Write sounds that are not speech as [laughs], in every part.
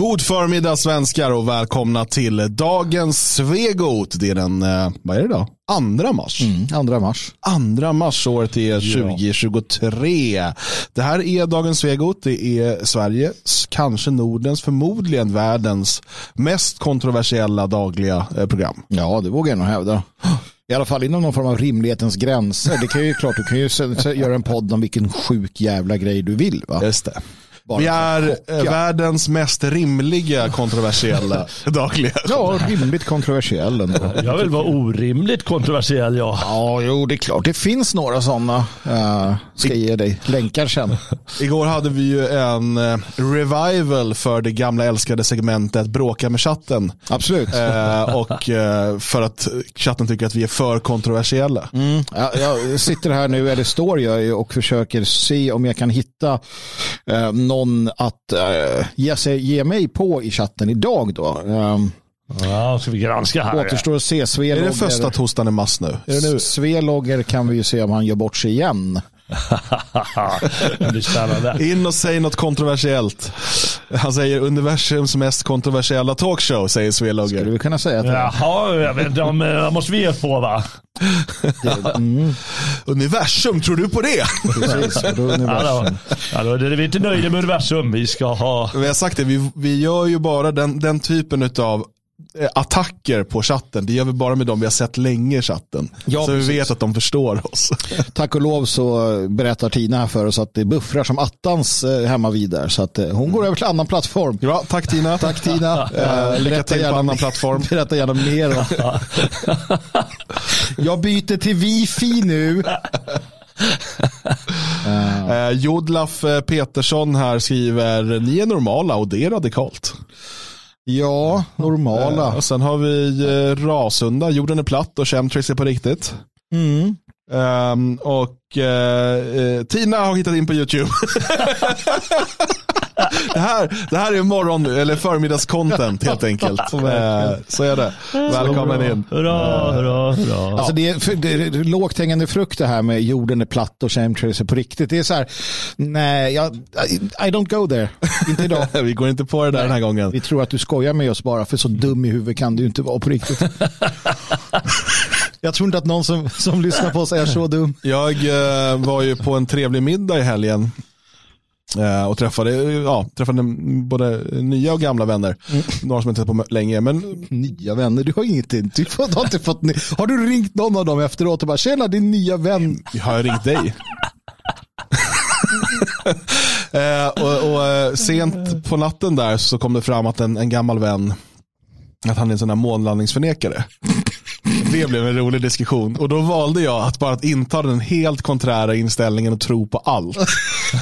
God förmiddag svenskar och välkomna till dagens Svegot. Det är den, eh, vad är det då? Andra mars. Mm, andra mars. Andra mars året är 2023. Det här är dagens Svegot. Det är Sveriges, kanske Nordens, förmodligen världens mest kontroversiella dagliga eh, program. Ja, det vågar jag nog hävda. I alla fall inom någon form av rimlighetens gränser. Det kan ju klart, du kan ju göra en podd om vilken sjuk jävla grej du vill. Va? Just det. Vi är eh, världens mest rimliga kontroversiella [laughs] dagliga. Ja, rimligt kontroversiell ändå. Jag vill vara orimligt kontroversiell, ja. Ja, jo, det är klart. Det finns några sådana. Uh, ska jag ge dig länkar sen. [laughs] Igår hade vi ju en uh, revival för det gamla älskade segmentet Bråka med chatten. Absolut. Uh, och uh, för att chatten tycker att vi är för kontroversiella. Mm. Ja, jag sitter här nu, eller står jag och försöker se om jag kan hitta någon någon att uh, ge, sig, ge mig på i chatten idag då. Um, Ja, ska vi granska här. Återstår att se. Svelogger. Är det första torsdagen i mars nu? Är det nu? Svelogger kan vi ju se om han gör bort sig igen. Det blir spännande. In och säg något kontroversiellt. Han säger universums mest kontroversiella talkshow, säger Svelogger. Skulle vi kunna säga det? Jaha, jag vet inte om eh, måste vi ge på va? Mm. Universum, tror du på det? Precis, universum. Ja, då, är vi inte nöjda med universum. Vi ska ha... Vi har sagt det, vi, vi gör ju bara den, den typen av attacker på chatten. Det gör vi bara med dem vi har sett länge i chatten. Ja, så precis. vi vet att de förstår oss. [laughs] Tack och lov så berättar Tina här för oss att det buffrar som attans eh, hemma vid där. Så att eh, hon går över till annan plattform. Ja, tack Tina. Tack Tina. [laughs] Lycka till på annan plattform. [laughs] Berätta gärna mer. Jag byter till wifi nu. Uh. Jodlaf Petersson här skriver, ni är normala och det är radikalt. Ja, normala. Eh, och sen har vi eh, Rasunda, jorden är platt och chemtrails är på riktigt. Mm. Um, och uh, Tina har hittat in på YouTube. [laughs] det, här, det här är morgon eller förmiddagscontent helt enkelt. [laughs] Uh, så är det. Välkommen in. Hurra, hurra, hurra. Alltså det, är, det är lågt hängande frukt det här med jorden är platt och chemtrails är på riktigt. Det är så här, nej, jag, I don't go there. Inte idag. [laughs] Vi går inte på det där nej. den här gången. Vi tror att du skojar med oss bara, för så dum i huvudet kan du inte vara på riktigt. [laughs] Jag tror inte att någon som, som lyssnar på oss är så dum. Jag eh, var ju på en trevlig middag i helgen. Eh, och träffade, ja, träffade både nya och gamla vänner. Mm. Några som jag inte sett på länge. Men... Nya vänner, du har inget du har, inte fått, har du ringt någon av dem efteråt och bara tjena din nya vän? Har jag ringt dig? [laughs] eh, och, och, eh, sent på natten där så kom det fram att en, en gammal vän, att han är en sån här månlandningsförnekare. Det blev en rolig diskussion. Och då valde jag att bara inta den helt konträra inställningen och tro på allt.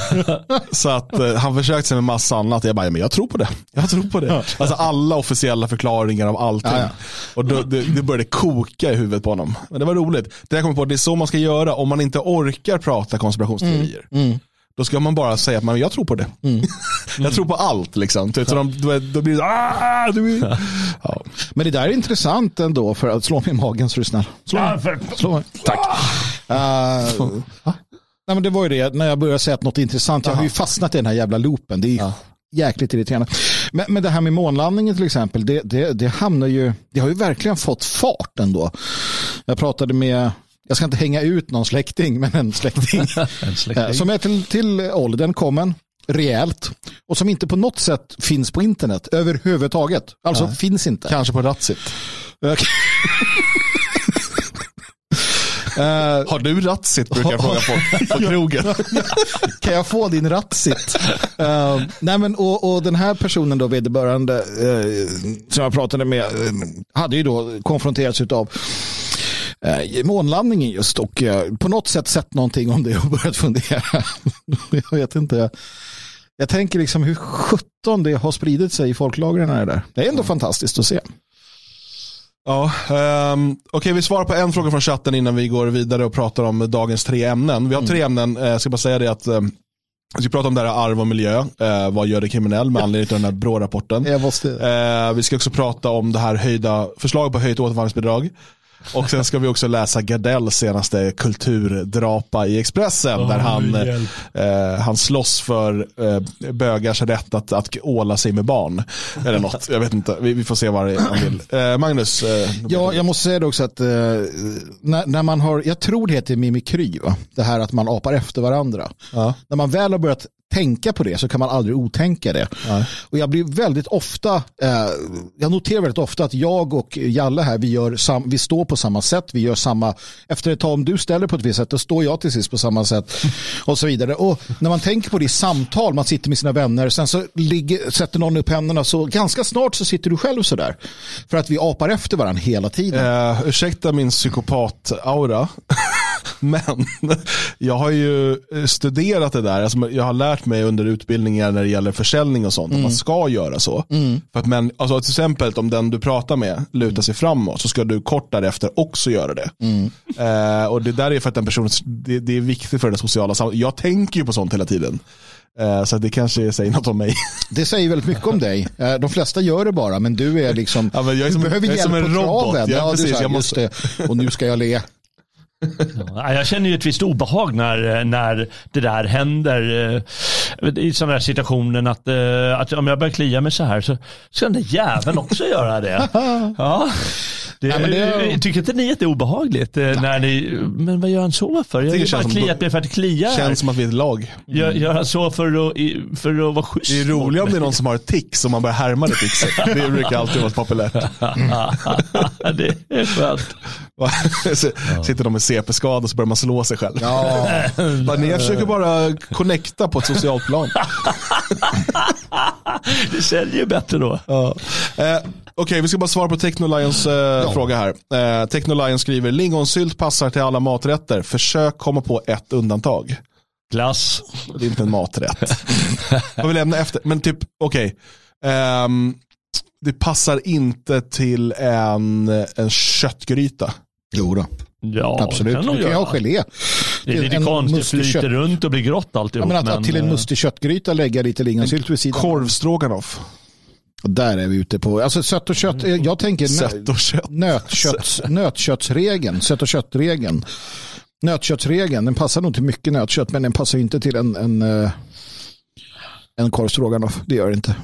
[laughs] så att eh, han försökte sig med massa annat. Jag bara, men jag tror på det. Jag tror på det. [laughs] Alltså alla officiella förklaringar av allting. Ja, ja. Och då, det, det, började koka i huvudet på honom. Men det var roligt. Det jag kom på, det är så man ska göra om man inte orkar prata konspirationsteorier. Mm. Mm. Då ska man bara säga att man, jag tror på det. Mm. [laughs] jag tror på allt. Liksom. Så de, då, då blir det ah, du ja. Men det där är intressant ändå för att slå mig i magen så du snäll. Slå mig. Slå mig. Tack. Uh, nej, men det var ju det, när jag började säga att något är intressant. Jag har ju fastnat i den här jävla loopen. Det är ja. jäkligt irriterande. Men, men det här med månlandningen till exempel, det, det, det hamnar ju, det har ju verkligen fått fart ändå. Jag pratade med jag ska inte hänga ut någon släkting, men en släkting. [laughs] en släkting. Eh, som är till, till åldern kommen rejält och som inte på något sätt finns på internet överhuvudtaget. Alltså Nej. finns inte. Kanske på Ratsit. Uh, [laughs] har du Ratsit brukar jag fråga på, på krogen. [laughs] kan jag få din Ratsit? Uh, nej men, och, och, den här personen då, vederbörande, uh, som jag pratade med, hade ju då konfronterats av eh, månlandningen just och eh, på något sätt sett någonting om det och [laughs] börjat fundera. [laughs] jag vet inte. Jag tänker liksom hur sjutton det har spridit sig i folklagren. Det, där. det är ändå fantastiskt att se. Ja, um, Okej, okay, vi svarar på en fråga från chatten innan vi går vidare och pratar om dagens tre ämnen. Vi har tre mm. ämnen. Jag eh, ska bara säga det att um, vi ska prata om det här arv och miljö. Eh, vad gör det kriminell med anledning av den här BRÅ-rapporten. Eh, vi ska också prata om det här höjda förslaget på höjt återvandringsbidrag. Och sen ska vi också läsa Gardells senaste kulturdrapa i Expressen. där han, eh, han slåss för eh, bögars rätt att, att åla sig med barn. Eller något, jag vet inte. Vi, vi får se vad han vill. Eh, Magnus? Eh, ja, jag måste säga det också att eh, när, när, man har, jag tror det heter mimikry, va? det här att man apar efter varandra. Ja. När man väl har börjat tänka på det så kan man aldrig otänka det. Ja. Och jag blir väldigt ofta, eh, jag noterar väldigt ofta att jag och Jalle här, vi, gör sam, vi står på samma sätt, vi gör samma, efter ett tag om du ställer på ett visst sätt, då står jag till sist på samma sätt och så vidare. Och när man tänker på det i samtal, man sitter med sina vänner, sen så ligger, sätter någon upp händerna, så ganska snart så sitter du själv så där. För att vi apar efter varandra hela tiden. Uh, ursäkta min psykopat-aura. [laughs] [laughs] Men jag har ju studerat det där. Alltså jag har lärt mig under utbildningar när det gäller försäljning och sånt. Mm. Att man ska göra så. Mm. För att men, alltså till exempel om den du pratar med lutar sig framåt så ska du kort därefter också göra det. Mm. Eh, och det där är för att den personen, det, det är viktigt för det sociala samhället. Jag tänker ju på sånt hela tiden. Eh, så det kanske säger något om mig. [laughs] Det säger väldigt mycket om dig. Eh, de flesta gör det bara, men du är liksom, ja, jag är som, du behöver hjälp som en på robot. traven. Ja, precis, här, jag måste... Och nu ska jag le. Ja, jag känner ju ett visst obehag när, när det där händer eh, i sådana här situationer att, eh, att om jag börjar klia mig så här så ska den där jäveln också göra det. [laughs] Ja. Det, Nej, det, Tycker inte ni att det är obehagligt? Eh, när ni, men vad gör han så för? Jag har bara kliat mig för att klia. Känns som att vi är ett lag. Mm. Gör, gör han så för att, för att vara schysst? Det är roligt om det är någon som har ett tics och man börjar härma det tixet. Det brukar alltid vara populärt. [laughs] det är skönt. Sitter de med CP-skada så börjar man slå sig själv. Ja. [laughs] Bara, jag försöker bara connecta på ett socialt plan. [laughs] det säljer ju bättre då. Ja. Eh, Okej, vi ska bara svara på Technolions eh, ja. fråga här. Eh, Technolion skriver, lingonsylt passar till alla maträtter. Försök komma på ett undantag. Glass. Det är inte en maträtt. [laughs] Jag vill lämna efter, men typ, okej. Okay. Um, det passar inte till en, en köttgryta. Jo då. Ja, Absolut. Kan du kan ha gelé. Det är lite en konstigt, flyter kött... runt och blir grått alltihop. Ja, men att, men... till en eh, mustig köttgryta lägga lite lingonsylt vid sidan. Korvstroganoff. Där är vi ute på, alltså sött och kött, eh, jag tänker sött och kött. Nötkötts, [laughs] nötköttsregeln, sött och köttregeln. Nötköttsregeln, den passar nog till mycket nötkött men den passar inte till en, en, eh, en korvstroganoff, det gör det inte.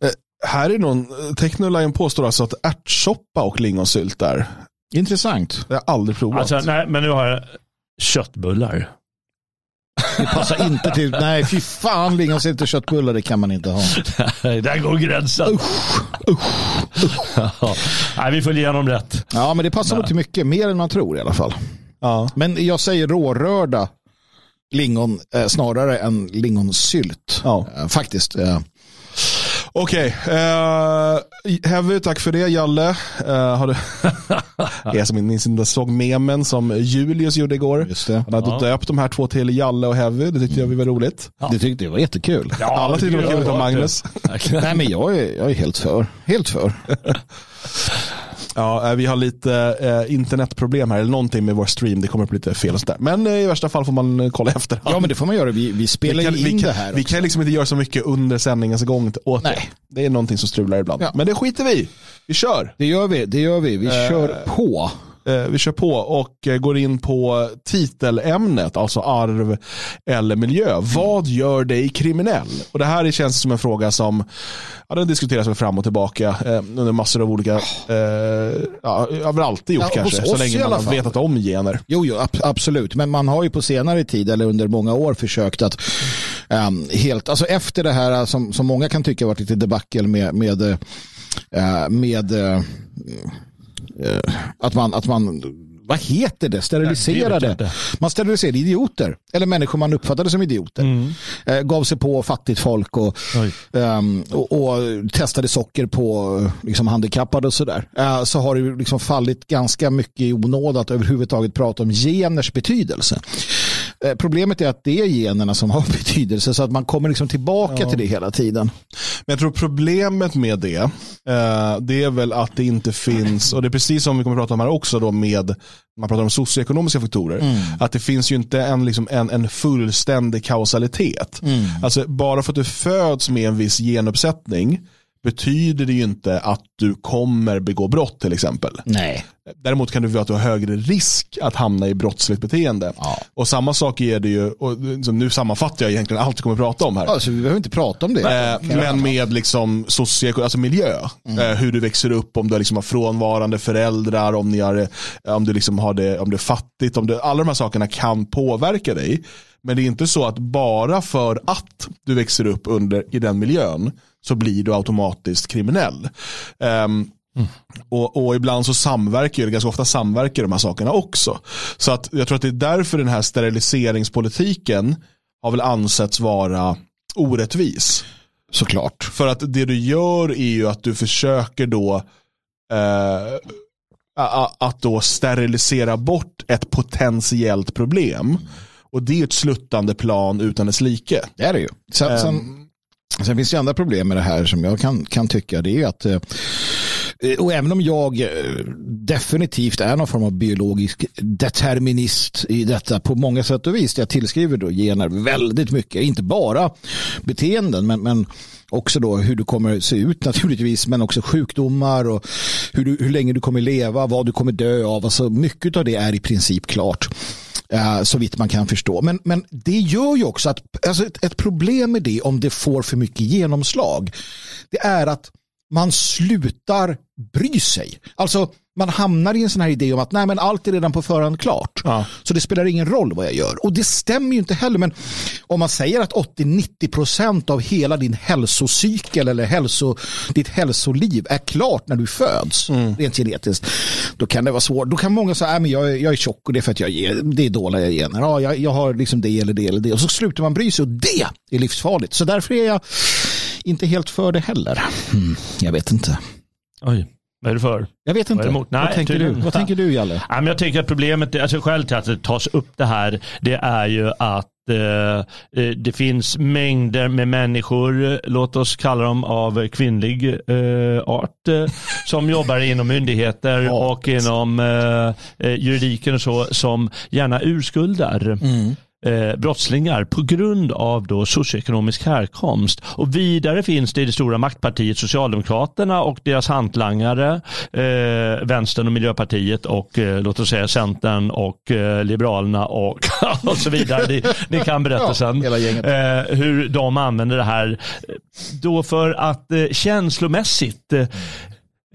Eh, här är någon, Technoline påstår alltså att ärtsoppa och lingonsylt är Intressant. Jag har aldrig provat. Alltså, nej, men nu har jag köttbullar. Det passar inte till, nej fy fan lingonsylt och köttbullar det kan man inte ha. Nej, där går gränsen. Usch, usch, usch. nej, vi får igenom rätt. Ja, men det passar nog till mycket, mer än man tror i alla fall. Ja. Men jag säger rårörda lingon eh, snarare än lingonsylt. Ja. Eh, faktiskt. Eh. Okej, okay, uh, eh, Heavy, tack för det. Jalle, uh, har du... [laughs] jag som minns inte såg memen som Julius gjorde igår. Just det. Han hade ja. döpt de här två till Jalle och Heavy. Det tyckte jag var roligt. Ja. Det tyckte jag var jättekul. Ja, Alla tyckte det var kul utom Magnus. Nej, men jag är, jag är helt för. Helt för. [laughs] Ja, eh, vi har lite eh, internetproblem här, eller någonting med vår stream. Det kommer upp lite fel och sådär. Men eh, i värsta fall får man eh, kolla efter. Ja, men det får man göra. Vi, vi spelar vi kan, in vi kan, det här Vi också. kan liksom inte göra så mycket under sändningens gång åt Nej. det. Det är någonting som strular ibland. Ja. Men det skiter vi Vi kör. Det gör vi. Det gör vi. Vi eh, kör på. Eh, vi kör på och eh, går in på titelämnet, alltså arv eller miljö. Vad gör dig kriminell? Och det här känns som en fråga som ja, den diskuteras fram och tillbaka eh, under massor av olika, eh, ja, har alltid gjort ja, kanske, så länge man har vetat om gener. Jo, jo ab absolut, men man har ju på senare tid eller under många år försökt att um, helt, alltså efter det här som, som många kan tycka varit lite debacle med, med, med Eh, att man, att man vad heter det, steriliserade. Man steriliserade idioter, eller människor man uppfattade som idioter. Mm. Eh, gav sig på fattigt folk och, um, och, och, testade socker på liksom, handikappade och sådär. Eh, så har det liksom fallit ganska mycket i onåd att överhuvudtaget prata om geners betydelse. Eh, problemet är att det är generna som har [laughs] betydelse så att man kommer liksom tillbaka ja. till det hela tiden. Men jag tror problemet med det, eh, det är väl att det inte finns, och det är precis som vi kommer att prata om här också då med, man pratar om socioekonomiska faktorer, mm. att det finns ju inte en, liksom en, en fullständig kausalitet. Mm. Alltså bara för att du föds med en viss genuppsättning betyder det ju inte att du kommer begå brott till exempel. Nej. Däremot kan det vara att du har högre risk att hamna i brottsligt beteende. Ja. Och samma sak är det ju, och nu sammanfattar jag egentligen allt vi kommer att prata om här. Alltså, vi behöver inte prata om det. Eh, men med liksom socio, alltså miljö. Mm. Eh, hur du växer upp, om du liksom har frånvarande föräldrar, om, ni har, eh, om, du liksom har det, om det är fattigt. Om det, alla de här sakerna kan påverka dig. Men det är inte så att bara för att du växer upp under, i den miljön så blir du automatiskt kriminell. Um, Mm. Och, och, ibland så samverkar, eller ganska ofta samverkar de här sakerna också. Så att jag tror att det är därför den här steriliseringspolitiken har väl ansetts vara orättvis. Såklart. För att det du gör är ju att du försöker då eh, att då sterilisera bort ett potentiellt problem. Och det är ett sluttande plan utan dess like. Det är det ju. Sen, um, sen, sen, finns det andra problem med det här som jag kan, kan tycka. Det är att eh, Eh, och även om jag eh, definitivt är någon form av biologisk determinist i detta på många sätt och vis. Jag tillskriver då gener väldigt mycket, inte bara beteenden men, men också då hur du kommer se ut naturligtvis men också sjukdomar och hur, du, hur länge du kommer leva, vad du kommer dö av. Alltså mycket av det är i princip klart. Uh, så vitt man kan förstå. Men, men det gör ju också att alltså ett, ett problem med det om det får för mycket genomslag det är att man slutar bry sig. Alltså man hamnar i en sån här idé om att nej men allt är redan på förhand klart. Ja. Så det spelar ingen roll vad jag gör. Och det stämmer ju inte heller. Men om man säger att 80-90% av hela din hälsocykel eller hälso, ditt hälsoliv är klart när du föds, mm. rent genetiskt, då kan det vara svårt. Då kan många säga att jag, jag är tjock och det är för att jag ger, det är dåliga gener. Ja, jag, jag har liksom det eller det eller det. Och så slutar man bry sig och det är livsfarligt. Så därför är jag inte helt för det heller. Mm, jag vet inte. Oj. Vad är du för? Jag vet inte. Nej, vad, tänker du? vad tänker du, Jalle? [laughs] Ja, men jag tänker att problemet, alltså skälet till att det tas upp det här, det är ju att eh, eh, det finns mängder med människor, låt oss kalla dem av kvinnlig eh, art, eh, [laughs] som jobbar inom myndigheter och inom eh, juridiken och så, som gärna urskuldar. Mm eh, brottslingar på grund av då socioekonomisk härkomst. Och vidare finns det i det stora maktpartiet Socialdemokraterna och deras hantlangare, eh, Vänstern och Miljöpartiet och eh, låt oss säga Centern och eh, Liberalerna och, [laughs] och så vidare. Ni, ni kan berättelsen. Ja, eh, hur de använder det här då för att eh, känslomässigt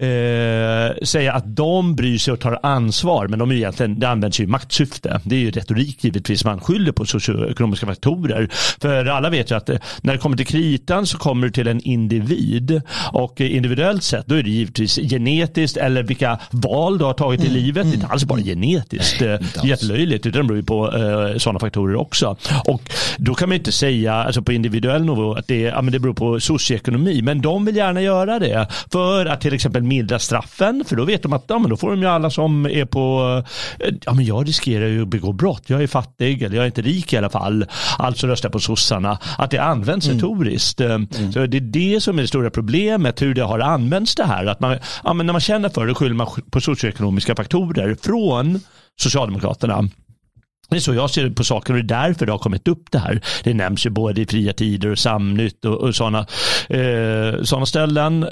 eh, säga att de bryr sig och tar ansvar, men de är egentligen, det används ju i maktsyfte. Det är ju retorik givetvis, man skyller på socioekonomiska faktorer. För alla vet ju att eh, när det kommer till kritan så kommer det till en individ och individuellt sett då är det givetvis genetiskt eller vilka val du har tagit i mm. livet. Mm. Inte alls bara genetiskt, Nej, eh, jättelöjligt, utan det beror ju på eh, sådana faktorer också. Och då kan man inte säga alltså på individuell nivå att det, ja, men det beror på socioekonomi, men de vill gärna göra det för att till exempel mildra straffen för då vet de att ja, men då får de ju alla som är på, eh, ja men jag riskerar ju att begå brott, jag är fattig eller jag är inte rik i alla fall, alltså röstar på sossarna, att det används mm. retoriskt. Eh, mm. Så det är det som är det stora problemet, hur det har använts det här. Att man, ja, men när man känner för det skyller man på socioekonomiska faktorer från Socialdemokraterna. Det är så jag ser på saken och det är därför det har kommit upp det här. Det nämns ju både i fria tider och Samnytt och, och sådana eh, såna ställen.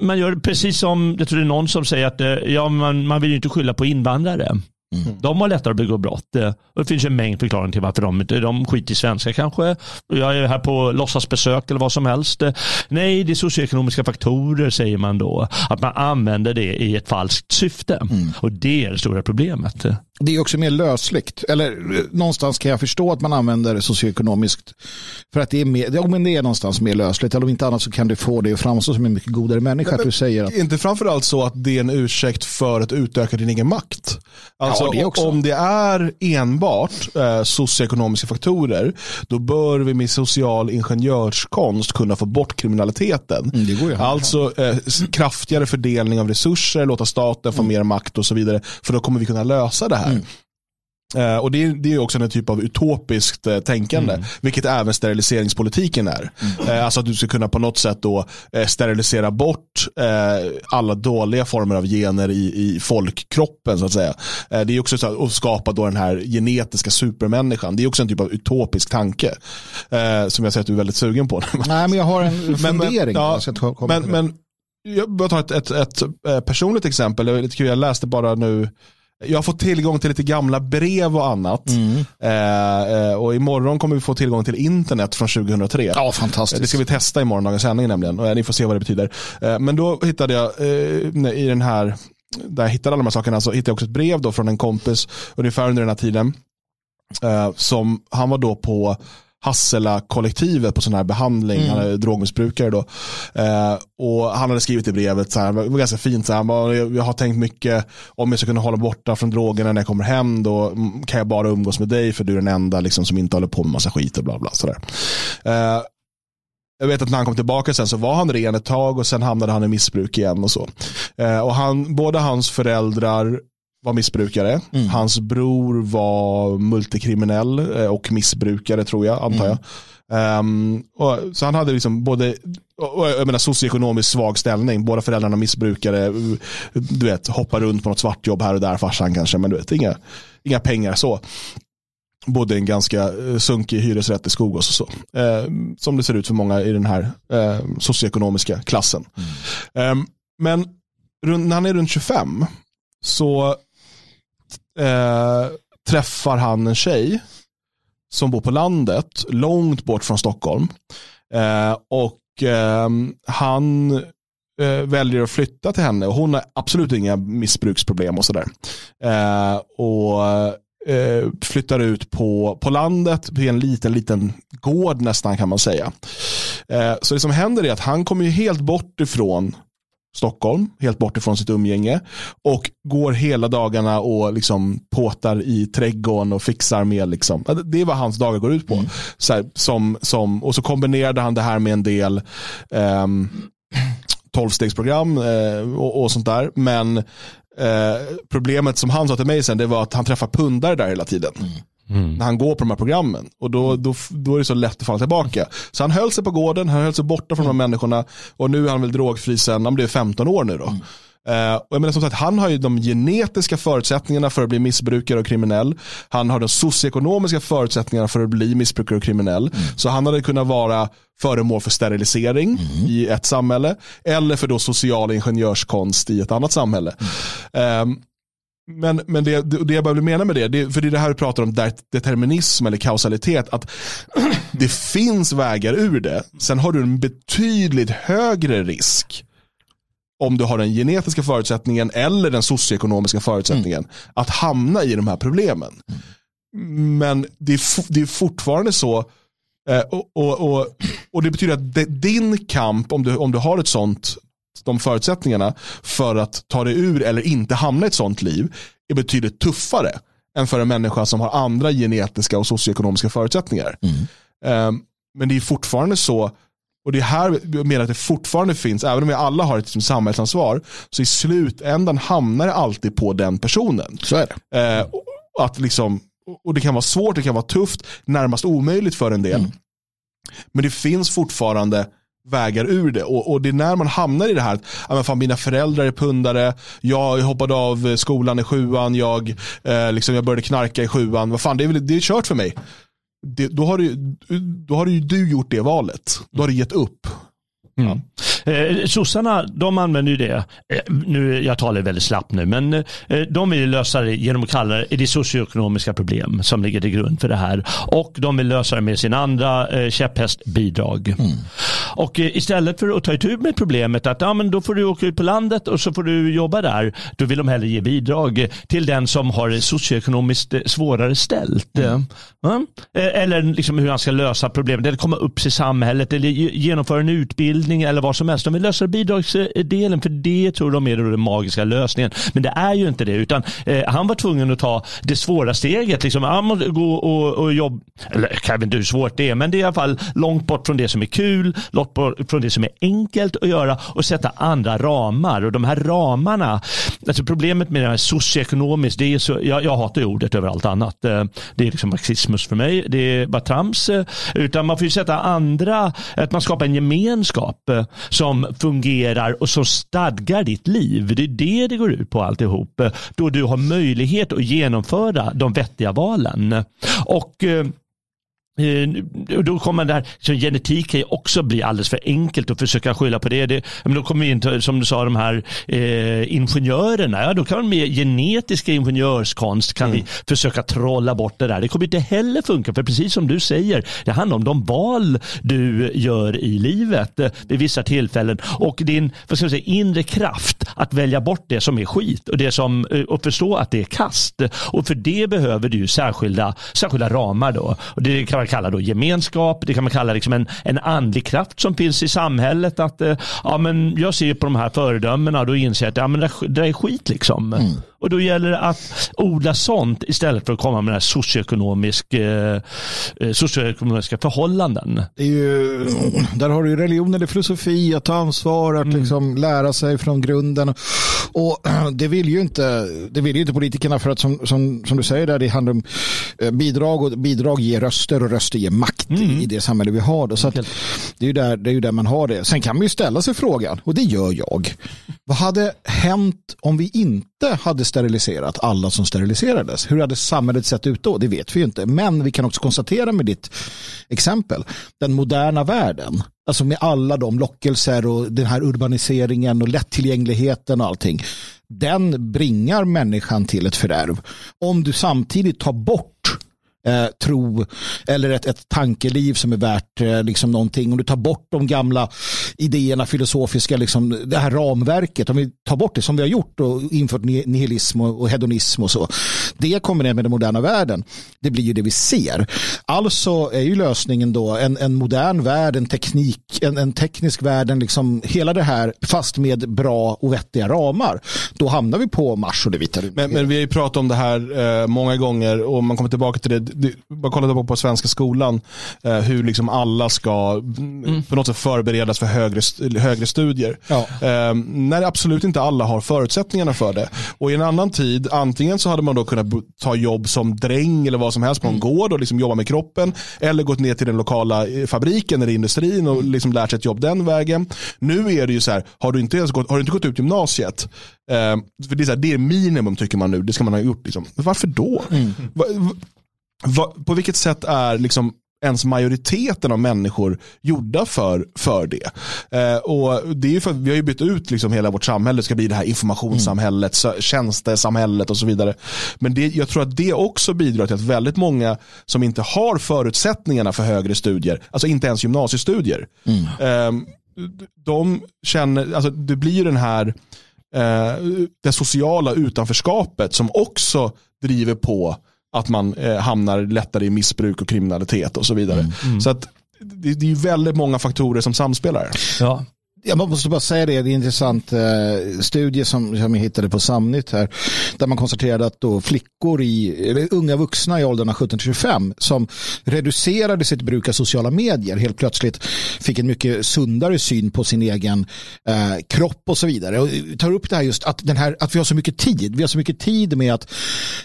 Man gör precis som, jag tror det är någon som säger att eh, ja, man, man vill ju inte skylla på invandrare. Mm. De har lättare att begå brott. Eh, och det finns en mängd förklaringar till varför de inte, de skiter i svenska kanske. Jag är här på låtsasbesök eller vad som helst. Eh, nej, det är socioekonomiska faktorer säger man då. Att man använder det i ett falskt syfte. Mm. Och det är det stora problemet. Det är också mer lösligt. Eller eh, någonstans kan jag förstå att man använder det socioekonomiskt. För att det är, mer, ja, men det är någonstans mer lösligt. Eller om inte annat så kan du få det att framstå som en mycket godare människa. Men, att du säger att... Inte framförallt så att det är en ursäkt för att utöka din egen makt. Alltså, ja, det också. Om det är enbart eh, socioekonomiska faktorer, då bör vi med social ingenjörskonst kunna få bort kriminaliteten. Mm, det går ju alltså eh, kraftigare fördelning av resurser, låta staten få mm. mer makt och så vidare. För då kommer vi kunna lösa det här. Mm. Eh, och det, är- det är också en typ av utopiskt eh, tänkande, vilket även steriliseringspolitiken är. Eh, alltså att du ska kunna på något sätt då sterilisera bort alla dåliga former av gener i, i folkkroppen så att säga. Det är också så att, skapa då den här genetiska supermänniskan. Det är också en typ av utopisk tanke som jag ser att du är väldigt sugen på. [laughs] Nej, men jag har en [laughs] fundering. ja, Jag ta- men, det. men jag bara tar ett, ett, ett, personligt exempel. Kul, jag läste bara nu. Jag har fått tillgång till lite gamla brev och annat. Mm. Eh, eh, och imorgon kommer vi få tillgång till internet från 2003. Ja, fantastiskt. Det ska vi testa i morgondagens sändning nämligen. Och, eh, ni får se vad det betyder. Eh, men då hittade jag eh, i den här, där jag hittade alla de här sakerna, så hittade jag också ett brev då från en kompis ungefär under den här tiden. Eh, som, han var då på Hassela-kollektivet på sån här behandling, han är drogmissbrukare då. Eh, och han hade skrivit i brevet, så här, det var ganska fint, så här, bara, jag, har tänkt mycket om jag ska kunna hålla borta från drogerna när jag kommer hem, då mm, kan jag bara umgås med dig för du är den enda liksom, som inte håller på med massa skit och bla bla. Sådär. Eh, jag vet att när han kom tillbaka sen så var han ren ett tag och sen hamnade han i missbruk igen och så. Eh, och han, båda hans föräldrar var missbrukare. Hans bror var multikriminell eh, och missbrukare tror jag, antar jag. Ehm, och, så han hade liksom både, och, jag menar socioekonomiskt svag ställning, båda föräldrarna missbrukare, du vet, hoppar runt på något svartjobb här och där, farsan kanske, men du vet, inga, inga pengar så. Bodde i en ganska eh, sunkig hyresrätt i Skogås och så. Eh, som det ser ut för många i den här eh, socioekonomiska klassen. Ehm, men rund, när han är runt 25 så eh, träffar han en tjej som bor på landet, långt bort från Stockholm. Eh, och eh, han eh, väljer att flytta till henne och hon har absolut inga missbruksproblem och sådär. Eh, och eh, flyttar ut på, på landet, på en liten, liten gård nästan kan man säga. Eh, så det som händer är att han kommer ju helt bort ifrån Stockholm, helt bort ifrån sitt umgänge och går hela dagarna och liksom påtar i trädgården och fixar med liksom, det är vad hans dagar går ut på. Så här, som, som, och så kombinerade han det här med en del ehm, tolvstegsprogram eh, och, och sånt där. Men eh, problemet som han sa till mig sen, det var att han träffar pundare där hela tiden. När han går på de här programmen. Och då, då, då är det så lätt att falla tillbaka. Så han höll sig på gården, han höll sig borta från de här människorna. Och nu är han väl drogfri sen, han blev 15 år nu då. Eh, och jag menar som sagt, han har ju de genetiska förutsättningarna för att bli missbrukare och kriminell. Han har de socioekonomiska förutsättningarna för att bli missbrukare och kriminell. Så han hade kunnat vara föremål för sterilisering i ett samhälle. Eller för då social ingenjörskonst i ett annat samhälle. Ehm, men, men det, det jag behöver mena med det, det, för det är det här vi pratar om, det- determinism eller kausalitet, att [clears throat] det finns vägar ur det. Sen har du en betydligt högre risk om du har den genetiska förutsättningen eller den socioekonomiska förutsättningen att hamna i de här problemen. Men det är, det är fortfarande så, eh, och, och, och, och det betyder att din kamp, om du, om du har ett sånt, de förutsättningarna för att ta dig ur eller inte hamna i ett sånt liv är betydligt tuffare än för en människa som har andra genetiska och socioekonomiska förutsättningar. Eh, men det är fortfarande så, och det är här jag menar att det fortfarande finns, även om vi alla har ett liksom, samhällsansvar, så i slutändan hamnar det alltid på den personen. Så är det. Och- att liksom, och det kan vara svårt, det kan vara tufft, närmast omöjligt för en del. Men det finns fortfarande vägar ur det. Och, och det är när man hamnar i det här, att ja, men fan, mina föräldrar är pundare, jag hoppade av skolan i sjuan, jag, eh, liksom, jag började knarka i sjuan, vad fan, det är, väl, det är kört för mig. Det, då, har du, då har ju du gjort det valet. Då har du gett upp. Eh, sossarna, de använder ju det, eh, nu, jag talar väldigt slappt nu, men eh, de vill lösa det genom att kalla det det socioekonomiska problem som ligger till grund för det här. Och de vill lösa det med sin andra eh, käpphäst, bidrag. Och eh, istället för att ta itu med problemet att ja, men då får du åka ut på landet och så får du jobba där, då vill de hellre ge bidrag till den som har det socioekonomiskt eh, svårare ställt. Ja. Eh, Eller liksom hur han ska lösa problemet, eller komma upp i samhället, eller ge- genomföra en utbildning eller vad som helst. De vill lösa bidragsdelen för det tror de är den magiska lösningen. Men det är ju inte det, utan eh, han var tvungen att ta det svåra steget. Liksom, han måste gå och, och jobba, eller jag vet inte hur svårt det är, men det är i alla fall långt bort från det som är kul, Långt bort från det som är enkelt att göra och sätta andra ramar. Och de här ramarna, alltså problemet med det här socioekonomiskt, det är så, jag, jag hatar ju ordet över allt annat. Eh, det är liksom marxismus för mig, det är bara trams. Eh, utan man får ju sätta andra, att man skapar en gemenskap eh, som som fungerar och som stadgar ditt liv. Det är det det går ut på alltihop. Då du har möjlighet att genomföra de vettiga valen. Och eh, då kommer man där, så genetik kan ju också bli alldeles för enkelt att försöka skylla på det. det men då kommer vi in som du sa, de här eh, ingenjörerna. Ja, då kan man med genetiska ingenjörskonst kan mm. vi försöka trolla bort det där. Det kommer inte heller funka, för precis som du säger, det handlar om de val du gör i livet eh, vid vissa tillfällen och din vad ska jag säga, inre kraft att välja bort det som är skit och, det som, eh, och förstå att det är kast. Och för det behöver du särskilda, särskilda ramar. Då. Och det kan man kalla då gemenskap, det kan man kalla liksom en, en andlig kraft som finns i samhället. Att eh, ja, men jag ser på de här föredömena och då inser jag att ja, men det, det är skit. liksom. Mm. Och då gäller det att odla sånt istället för att komma med den här socioekonomisk, eh, eh, socioekonomiska förhållanden. Ju, där har du ju religion eller filosofi, att ta ansvar, att mm. liksom lära sig från grunden. Och det vill ju inte, det vill ju inte politikerna för att som, som, som du säger där, det handlar om eh, bidrag och bidrag ger röster och röster ger makt mm. i det samhälle vi har. Då. Så det, är ju där, det är ju där man har det. Sen kan man ju ställa sig frågan, och det gör jag. Vad hade hänt om vi inte hade steriliserat alla som steriliserades? Hur hade samhället sett ut då? Det vet vi ju inte. Men vi kan också konstatera med ditt exempel, den moderna världen, alltså med alla de lockelser och den här urbaniseringen och lättillgängligheten och allting, den bringar människan till ett fördärv. Om du samtidigt tar bort eh, tro eller ett, ett tankeliv som är värt eh, liksom någonting. Om du tar bort de gamla idéerna, filosofiska, liksom, det här ramverket, om vi tar bort det som vi har gjort och infört nihilism och, och hedonism och så. Det kombinerat med den moderna världen. Det blir ju det vi ser. Alltså är ju lösningen då en, en modern värld, en teknik, en, en teknisk värld, en liksom, hela det här fast med bra och vettiga ramar. Då hamnar vi på Mars och det vita men, men vi har ju pratat om det här eh, många gånger och man kommer tillbaka till det bara kollade på på svenska skolan eh, hur liksom alla ska mm. på något sätt förberedas för högre, högre studier. Ja. Eh, när absolut inte alla har förutsättningarna för det. Och i en annan tid, antingen så hade man då kunnat ta jobb som dräng eller vad som helst på en mm. gård och liksom jobba med kroppen. Eller gått ner till den lokala eh, fabriken eller industrin och liksom lärt sig ett jobb den vägen. Nu är det ju så här, har du inte, gått, har du inte gått ut gymnasiet, eh, för det är, så här, det är minimum tycker man nu, det ska man ha gjort. Liksom. Varför då? Mm. Va, va, va, på vilket sätt är liksom ens majoriteten av människor gjorda för, för det. Eh, och det är för vi har ju bytt ut liksom hela vårt samhälle, det ska bli det här informationssamhället, mm. tjänstesamhället och så vidare. Men det, jag tror att det också bidrar till att väldigt många som inte har förutsättningarna för högre studier, alltså inte ens gymnasiestudier, mm. eh, de känner, alltså det blir den här eh, det sociala utanförskapet som också driver på att man eh, hamnar lättare i missbruk och kriminalitet och så vidare. Mm. Mm. Så att det, det är väldigt många faktorer som samspelar. Ja. Jag måste bara säga det, det är en intressant eh, studie som, som jag hittade på Samnytt här. Där man konstaterade att då flickor i, eller unga vuxna i åldrarna 17-25 som reducerade sitt bruk av sociala medier helt plötsligt fick en mycket sundare syn på sin egen eh, kropp och så vidare. Och tar upp det här just att, den här, att vi har så mycket tid. Vi har så mycket tid med att,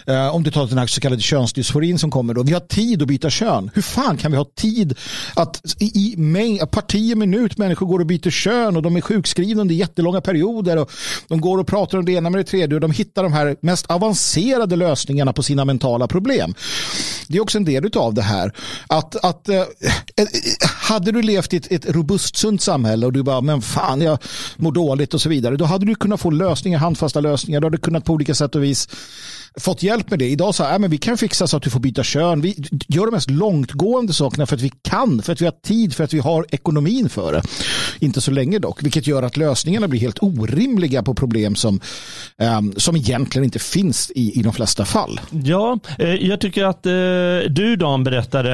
eh, om du tar den här så kallade könsdysforin som kommer då, vi har tid att byta kön. Hur fan kan vi ha tid att i, i mäng, parti minut människor går och byter kön kön och de är sjukskrivna under jättelånga perioder och de går och pratar om det ena med det tredje och de hittar de här mest avancerade lösningarna på sina mentala problem. Det är också en del av det här. Att, att äh, hade du levt i ett, ett robust sunt samhälle och du bara, men fan jag mår dåligt och så vidare, då hade du kunnat få lösningar, handfasta lösningar, du hade kunnat på olika sätt och vis fått hjälp med det. Idag så här, men vi kan fixa så att du får byta kön. Vi gör de mest långtgående sakerna för att vi kan, för att vi har tid, för att vi har ekonomin för det. Inte så länge dock, vilket gör att lösningarna blir helt orimliga på problem som, um, som egentligen inte finns i, i de flesta fall. Ja, eh, jag tycker att eh, du Dan berättade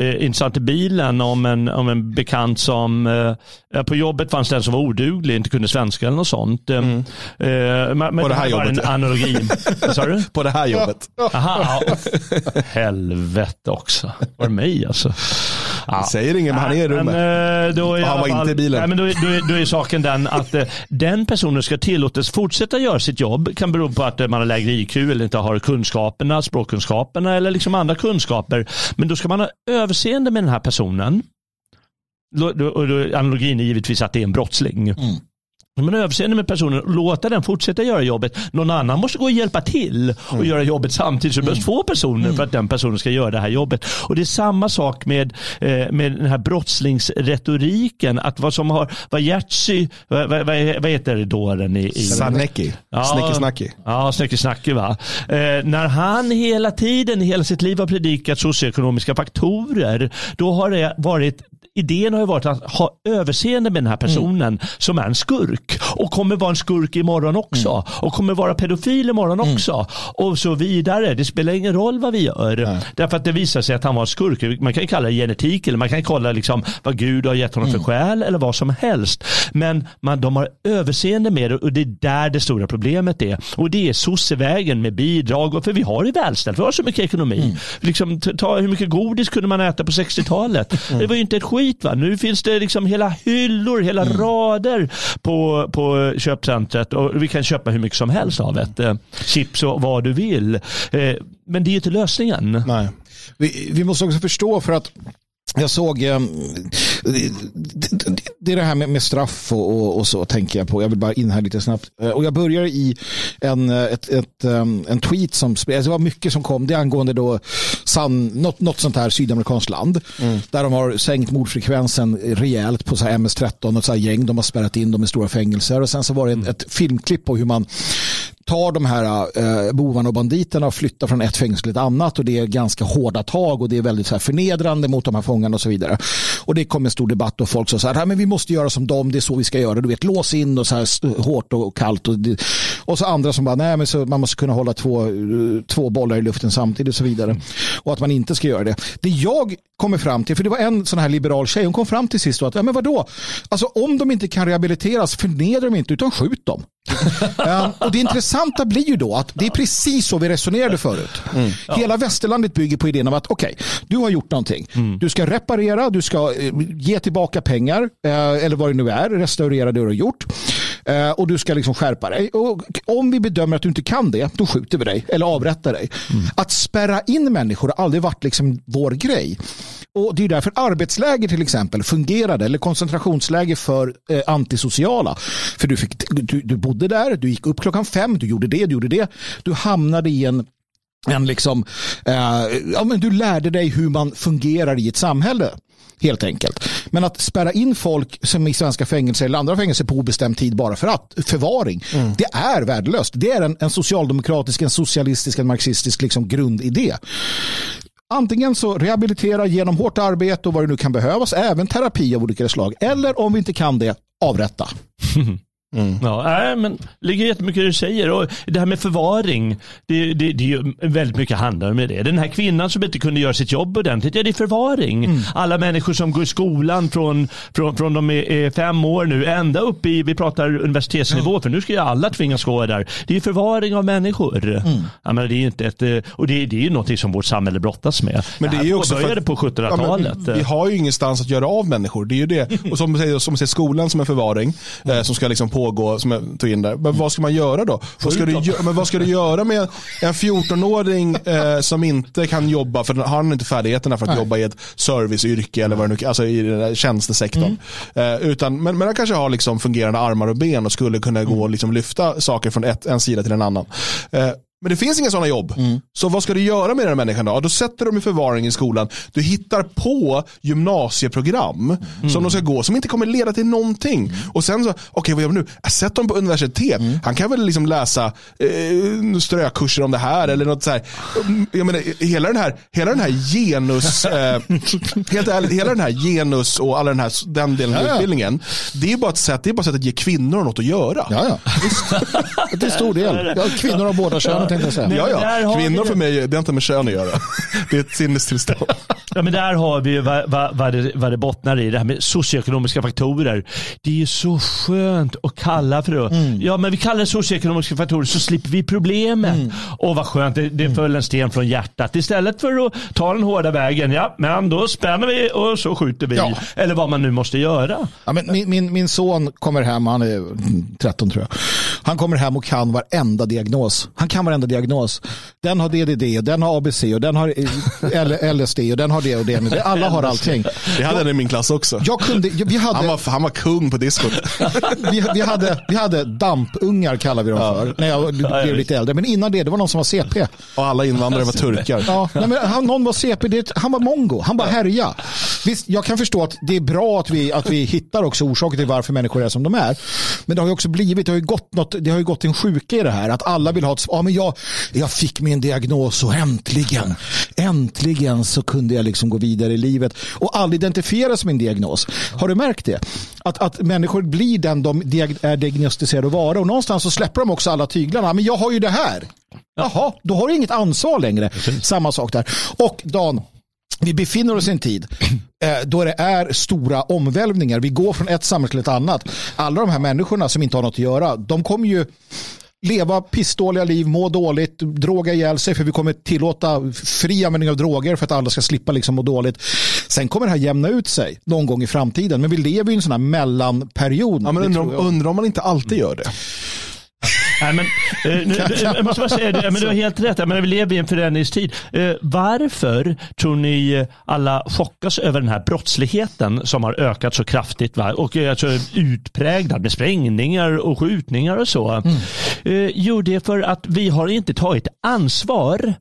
eh, intressant i bilen om en, om en bekant som eh, på jobbet fanns det en som var oduglig, inte kunde svenska eller något sånt. Mm. Eh, men, på det här jobbet? En analogi. [laughs] du? På det här jobbet. Aha, ja. Helvete också. Var det mig alltså? Ja. Säger ingen, men han är i rummet. Men, eh, då är han var fall, inte i bilen. Nej, men då, då, då är saken den att eh, den personen ska tillåtas fortsätta göra sitt jobb. kan bero på att man har lägre IQ eller inte har kunskaperna, språkkunskaperna eller liksom andra kunskaper. Men då ska man ha överseende med den här personen. Analogin är givetvis att det är en brottsling. Mm. Men överseende med personen och låta den fortsätta göra jobbet. Någon annan måste gå och hjälpa till och mm. göra jobbet samtidigt. Så det behövs mm. två personer för att den personen ska göra det här jobbet. Och det är samma sak med, eh, med den här brottslingsretoriken. Att vad som har, vad Jerzy, vad, vad, vad heter dåren i? i Sarnecki. Ja, Snickesnacki. Ja, Snickesnacki va. Eh, när han hela tiden, hela sitt liv har predikat socioekonomiska faktorer. Då har det varit idén har ju varit att ha överseende med den här personen mm. som är en skurk och kommer vara en skurk imorgon också mm. och kommer vara pedofil imorgon mm. också och så vidare. Det spelar ingen roll vad vi gör Nej. därför att det visar sig att han var skurk. Man kan kalla det genetik eller man kan kolla liksom vad Gud har gett honom för mm. själ eller vad som helst. Men man, de har överseende med det och det är där det stora problemet är. Och det är sossevägen med bidrag och för vi har det välställt. Vi har så mycket ekonomi. Mm. Liksom, ta, hur mycket godis kunde man äta på 60-talet? Mm. Det var ju inte ett skit skit. Va? Nu finns det liksom hela hyllor, hela mm. rader på, på köpcentret och vi kan köpa hur mycket som helst av det. Eh, chips och vad du vill. Eh, men det är inte lösningen. Nej. Vi, vi måste också förstå för att jag såg, eh, det är det här med, straff och, och, och, så tänker jag på. Jag vill bara in här lite snabbt. Eh, och jag börjar i en, ett, ett, en tweet som, alltså det var mycket som kom, det angående då san, något, något sånt här sydamerikanskt land. Mm. Där de har sänkt mordfrekvensen rejält på så MS-13 och så här gäng. De har spärrat in dem i stora fängelser. Och sen så var det ett, ett filmklipp på hur man tar de här eh, bovarna och banditerna och flyttar från ett fängelse till ett annat och det är ganska hårda tag och det är väldigt så här, förnedrande mot de här fångarna och så vidare. Och det kom en stor debatt och folk sa så här, men vi måste göra som dem, det är så vi ska göra, du vet, lås in och så här hårt och kallt. Och, och så andra som bara, nej men så man måste kunna hålla två, två bollar i luften samtidigt och så vidare. Och att man inte ska göra det. Det jag kommer fram till, för det var en sån här liberal tjej, hon kom fram till sist att, ja men vadå, alltså om de inte kan rehabiliteras, förnedra dem inte utan skjut dem och det intressanta blir ju då att det är precis så vi resonerade förut. Mm. Hela västerlandet bygger på idén om att okej, okay, du har gjort någonting. Mm. Du ska reparera, du ska eh, ge tillbaka pengar eh, eller vad det nu är, restaurera det du har gjort. Eh, och du ska liksom skärpa dig. Och om vi bedömer att du inte kan det, då skjuter vi dig eller avrättar dig. Mm. Att spärra in människor har aldrig varit liksom vår grej. Och Det är därför arbetsläger till exempel fungerade, eller koncentrationsläger för eh, antisociala. För du, fick, du, du bodde där, du gick upp klockan fem, du gjorde det, du gjorde det. Du hamnade i en en liksom, eh, ja, men du lärde dig hur man fungerar i ett samhälle helt enkelt. Men att spärra in folk som i svenska fängelser eller andra fängelser på obestämd tid bara för att, förvaring, mm. det är värdelöst. Det är en, en socialdemokratisk, en socialistisk, en marxistisk liksom grundidé. Antingen så rehabilitera genom hårt arbete och vad det nu kan behövas, även terapi av olika slag. Eller om vi inte kan det, avrätta. [laughs] Mm. Ja, nej, men det ligger jättemycket i det du säger. Och det här med förvaring, det, det, det är väldigt mycket handlar med det. Den här kvinnan som inte kunde göra sitt jobb ordentligt, ja det är förvaring. Mm. Alla människor som går i skolan från, från, från de är fem år nu, ända upp i, vi pratar universitetsnivå, mm. för nu ska ju alla tvingas gå där. Det är förvaring av människor. Mm. Ja, men det är inte ett, och det, det är ju någonting som vårt samhälle brottas med. Men det, det är ju också började på 1700-talet. Ja, vi har ju ingenstans att göra av människor, det är ju det. Och som som säger skolan som är förvaring, eh, som ska liksom på pågå, som jag tog in där. Men vad ska man göra då? Vad ska, du, men vad ska du göra med en 14-åring eh, som inte kan jobba, för har han inte färdigheterna för att Nej. jobba i ett serviceyrke eller vad det nu alltså i den där tjänstesektorn. Mm. Eh, utan, men, men han kanske har liksom fungerande armar och ben och skulle kunna gå och liksom lyfta saker från ett, en sida till en annan. Eh, men det finns inga sådana jobb. Mm. Så vad ska du göra med den här människan då? då sätter de i förvaring i skolan. Du hittar på gymnasieprogram mm. som de ska gå som inte kommer leda till någonting. Mm. Och sen så, okej okay, vad gör vi nu? Sätt dem på universitet. Mm. Han kan väl liksom läsa eh, strökurser om det här eller något så här. Jag menar, hela den här, hela den här genus, eh, [laughs] helt ärligt, hela den här genus och alla den här, den delen av ja, utbildningen. Det är bara ett sätt, det är bara ett sätt att ge kvinnor något att göra. Ja, ja. Till stor del. Ja, kvinnor av båda könen tänkte jag säga. Ja, ja. Kvinnor för mig, det har inte med kön att göra. [laughs] Det är ett sinnestillstånd. Ja, men där har vi vad, vad, vad, det, vad det bottnar i, det här med socioekonomiska faktorer. Det är ju så skönt att kalla för det. Mm. Ja, men vi kallar det socioekonomiska faktorer så slipper vi problemen. Mm. Och vad skönt, det, det föll en sten från hjärtat. Istället för att ta den hårda vägen, ja, men då spänner vi och så skjuter vi. Ja. Eller vad man nu måste göra. Ja, men min, min, min son kommer hem, han är 13 tror jag. Han kommer hem och kan varenda diagnos. Han kan varenda diagnos. Den har DDD, och den har ABC och den har LSD och den har det och det. Alla har allting. Vi hade den i min klass också. Jag kunde, vi hade, han, var, han var kung på diskot. [laughs] vi, vi, hade, vi hade dampungar kallar vi dem för. När jag blev lite äldre. Men innan det, det var någon som var CP. Och alla invandrare var turkar. Ja, nej, men han, någon var CP, det, han var mongo. Han bara härja. Visst, jag kan förstå att det är bra att vi, att vi hittar också orsaker till varför människor är som de är. Men det har ju också blivit, det har ju gått, något, det har ju gått en sjuka i det här. Att alla vill ha ett, ja men jag, jag fick min diagnos och äntligen, äntligen så kunde jag liksom gå vidare i livet. Och aldrig identifiera som en diagnos. Har du märkt det? Att, att människor blir den de är diagnostiserade att vara. Och någonstans så släpper de också alla tyglarna. Men jag har ju det här. Jaha, då har du inget ansvar längre. Samma sak där. Och Dan, vi befinner oss i en tid eh, då det är stora omvälvningar. Vi går från ett samhälle till ett annat. Alla de här människorna som inte har något att göra, de kommer ju leva pissdåliga liv, må dåligt, droga ihjäl sig för vi kommer tillåta fri användning av droger för att alla ska slippa liksom må dåligt. Sen kommer det här jämna ut sig någon gång i framtiden men vi lever i en sån här mellanperiod. Ja, men undrar, om, undrar om man inte alltid gör det. Nej, men, eh, nu, jag måste bara säga det, men du har helt rätt. Men vi lever i en förändringstid. Eh, varför tror ni alla chockas över den här brottsligheten som har ökat så kraftigt va? och är alltså utpräglad med sprängningar och skjutningar och så? Mm. Eh, jo, det är för att vi har inte tagit ansvar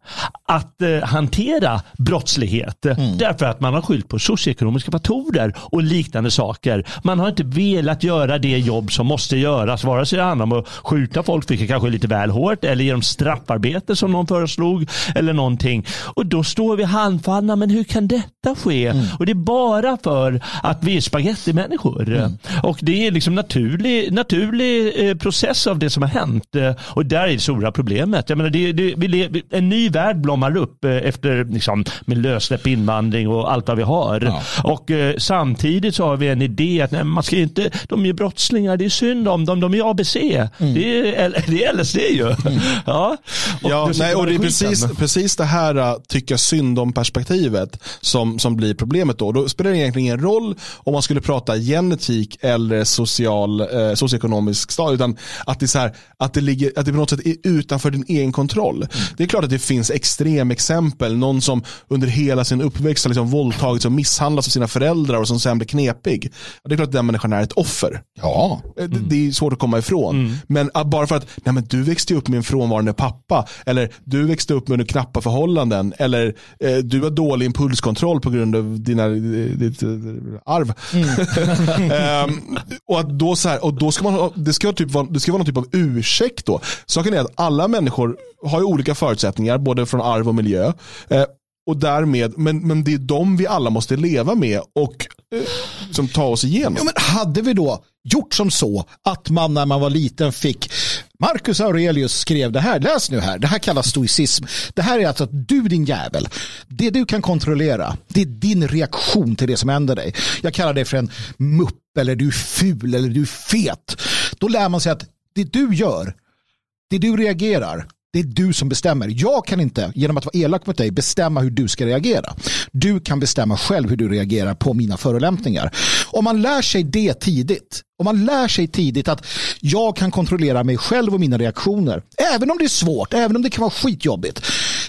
att hantera brottslighet. Mm. Därför att man har skyllt på socioekonomiska faktorer och liknande saker. Man har inte velat göra det jobb som måste göras, vare sig det handlar om att skjuta folk folk, vilket kanske är lite väl hårt, eller genom straffarbete som någon föreslog, eller någonting. Och då står vi handfallna, men hur kan detta ske? Mm. Och det är bara för att vi är spagettimänniskor. Mm. Och det är liksom naturlig, naturlig eh, process av det som har hänt. Eh, och där är det stora problemet. Jag menar, det, det, vi, en ny värld blommar upp eh, efter liksom, med lössläpp invandring och allt vad vi har. Ja. Och samtidigt så har vi en idé att nej, man ska inte, de är brottslingar, det är synd om dem, de är ABC. Mm. Det är [laughs] det är LSD ju. Mm. [laughs] Ja, och, ja nej, och det är precis, precis det här tycka synd om perspektivet som, som blir problemet då. Då spelar det egentligen ingen roll om man skulle prata genetik eller social, eh, socioekonomisk stad, utan att det, är här, att, det ligger, att det på något sätt är utanför din egen kontroll. Mm. Det är klart att det finns extremexempel, någon som under hela sin uppväxt har liksom våldtagits och misshandlats av sina föräldrar och som sen blir knepig. Det är klart att den människan är ett offer. Ja. Mm. Det, det, är svårt att komma ifrån. Mm. Men bara för att nej men du växte upp med en frånvarande pappa, eller du växte upp med knappa förhållanden, eller eh, du har dålig impulskontroll på grund av dina, ditt, arv. Mm. um, [laughs] och, att då så här, och då ska man, det ska, typ vara, det ska vara någon typ av ursäkt då. Saken är att alla människor har ju olika förutsättningar, både från arv och miljö. Eh, och därmed, men, men det är de vi alla måste leva med och eh, som tar oss igenom. Ja, men hade vi då gjort som så att man när man var liten fick Marcus Aurelius skrev det här, läs nu här, det här kallas stoicism. Det här är alltså att du din jävel, det du kan kontrollera, det är din reaktion till det som händer dig. Jag kallar det för en mupp eller du är ful eller du är fet. Då lär man sig att det du gör, det du reagerar, det är du som bestämmer. Jag kan inte, genom att vara elak mot dig, bestämma hur du ska reagera. Du kan bestämma själv hur du reagerar på mina förolämpningar. Om man lär sig det tidigt, om man lär sig tidigt att jag kan kontrollera mig själv och mina reaktioner, även om det är svårt, även om det kan vara skitjobbigt,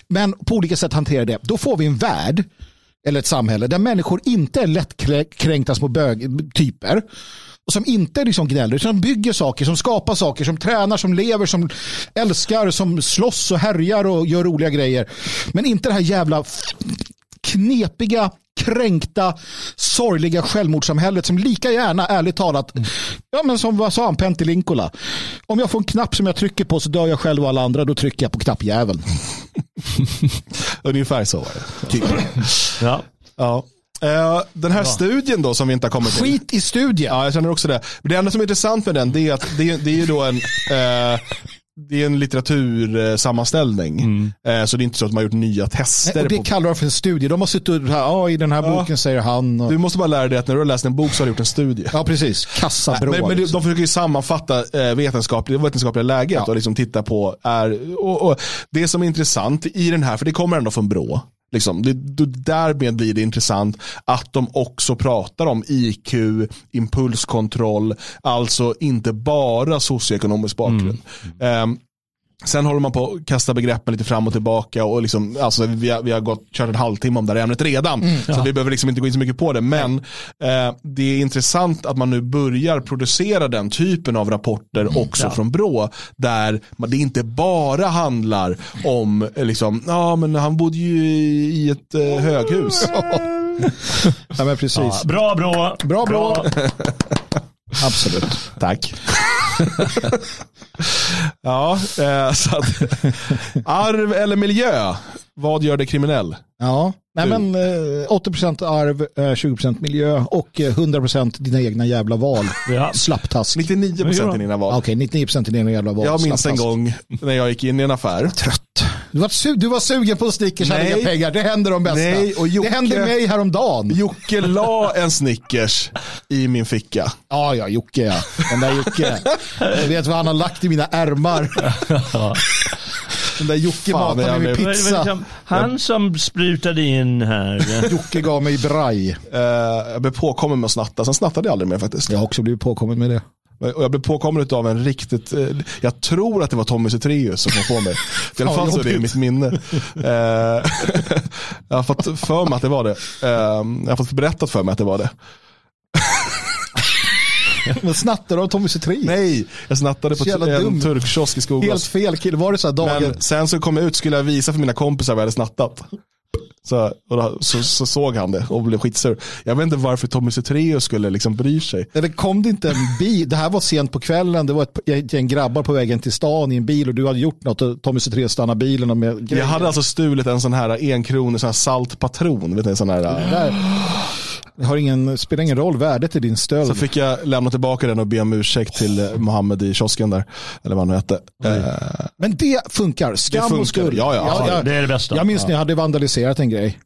men på olika sätt hantera det, då får vi en värld eller ett samhälle där människor inte är lättkränkta små bögtyper och som inte liksom gnäller, utan bygger saker, som skapar saker, som tränar, som lever, som älskar, som slåss och härjar och gör roliga grejer. Men inte det här jävla knepiga, kränkta, sorgliga självmordssamhället som lika gärna, ärligt talat, ja men som vad sa han, Pentti Om jag får en knapp som jag trycker på så dör jag själv och alla andra, då trycker jag på knappjäveln. [laughs] Ungefär så var det. Typ. Ja. ja. Uh, den här Bra. studien då som vi inte har kommit till. Skit i studien. Ja, jag känner också det. det enda som är intressant med den det är att det, det är ju då en, uh, det är en litteratursammanställning. Mm. Eh, så det är inte så att man har gjort nya tester. Och det på, kallar de för en studie. De har suttit och, ja, i den här Ja. boken säger han. Och, du måste bara lära dig att när du har läst en bok så har du gjort en studie. ja, precis. Kassabrå. Men, men liksom. de försöker ju sammanfatta eh, vetenskapliga, vetenskapliga läget Ja. och liksom titta på är, och, och det som är intressant i den här, för det kommer ändå från Brå, liksom, det, därmed blir det intressant att de också pratar om IQ, impulskontroll, alltså inte bara socioekonomisk bakgrund. Ehm, Sen håller man på att kasta begreppen lite fram och tillbaka och liksom, alltså, vi, har, vi har gått, kört en halvtimme om det här ämnet redan. Så vi behöver liksom inte gå in så mycket på det. Men eh, det är intressant att man nu börjar producera den typen av rapporter också Ja. från Brå. Där man- det inte bara handlar om, eh, liksom, ja men han bodde ju i, i ett eh, höghus. [laughs] ja, men precis. Ja, bra bra. Bra, bra. [laughs] Absolut. [laughs] Tack. ja, eh, så att, [laughs] arv eller miljö, vad gör det kriminell? Ja, nej men eh, 80% arv, eh, 20% miljö och eh, 100% dina egna jävla val. Ja. Slapptask. 99% i dina val. Okej, 99% dina egna val. Jag minns en Slapptask. gång när jag gick in i en affär. Trött. Du var, su- du var sugen på Snickers, hade Nej. inga pengar. Det händer de bästa. Nej, och Jocke- Det hände mig häromdagen. Jocke la en Snickers i min ficka. Ja, ja, Jocke ja. Den där Jocke. [laughs] Jag vet vad han har lagt i mina ärmar. [laughs] Den där Jocke Fan, matade mig med pizza. liksom, Han som sprutade in här. [laughs] Jocke gav mig braj. Eh, jag blev påkommen med att snatta, sen snattade jag aldrig mer faktiskt. Jag har också blivit påkommen med det. Och jag blev påkommen av en riktigt, eh, jag tror att det var Tommy Zethraeus som kom på mig. [laughs] I alla fall så är det i mitt minne. Eh, [laughs] jag har fått för mig att det var det. Eh, jag har fått berättat för mig att det var det. [laughs] Men snattade av Tommy Zethraeus? Nej, jag snattade på en dum. turkkiosk i Helt Skogås. fel kille. Var det så här dagen? Men sen så kom jag ut, skulle jag visa för mina kompisar vad jag hade snattat. Så, och då, så, så såg han det och blev skitsur. Jag vet inte varför Tommy Zethraeus skulle liksom bry sig. Eller kom det inte en bil? Det här var sent på kvällen. Det var ett gäng grabbar på vägen till stan i en bil och du hade gjort något och Tommy Zethraeus stannade bilen och med grejer. Jag hade alltså stulit en sån här enkronig sån här saltpatron. Vet ni, en sån här, Där. Det har ingen, spelar ingen roll värdet i din stöld. så fick jag lämna tillbaka den och be om ursäkt till Mohammed i kiosken där. Eller vad han nu hette. Eh, Men det funkar. Skam Det funkar. och skuld. Ja, ja, jag, Det är det bästa. jag minns när jag hade vandaliserat en grej.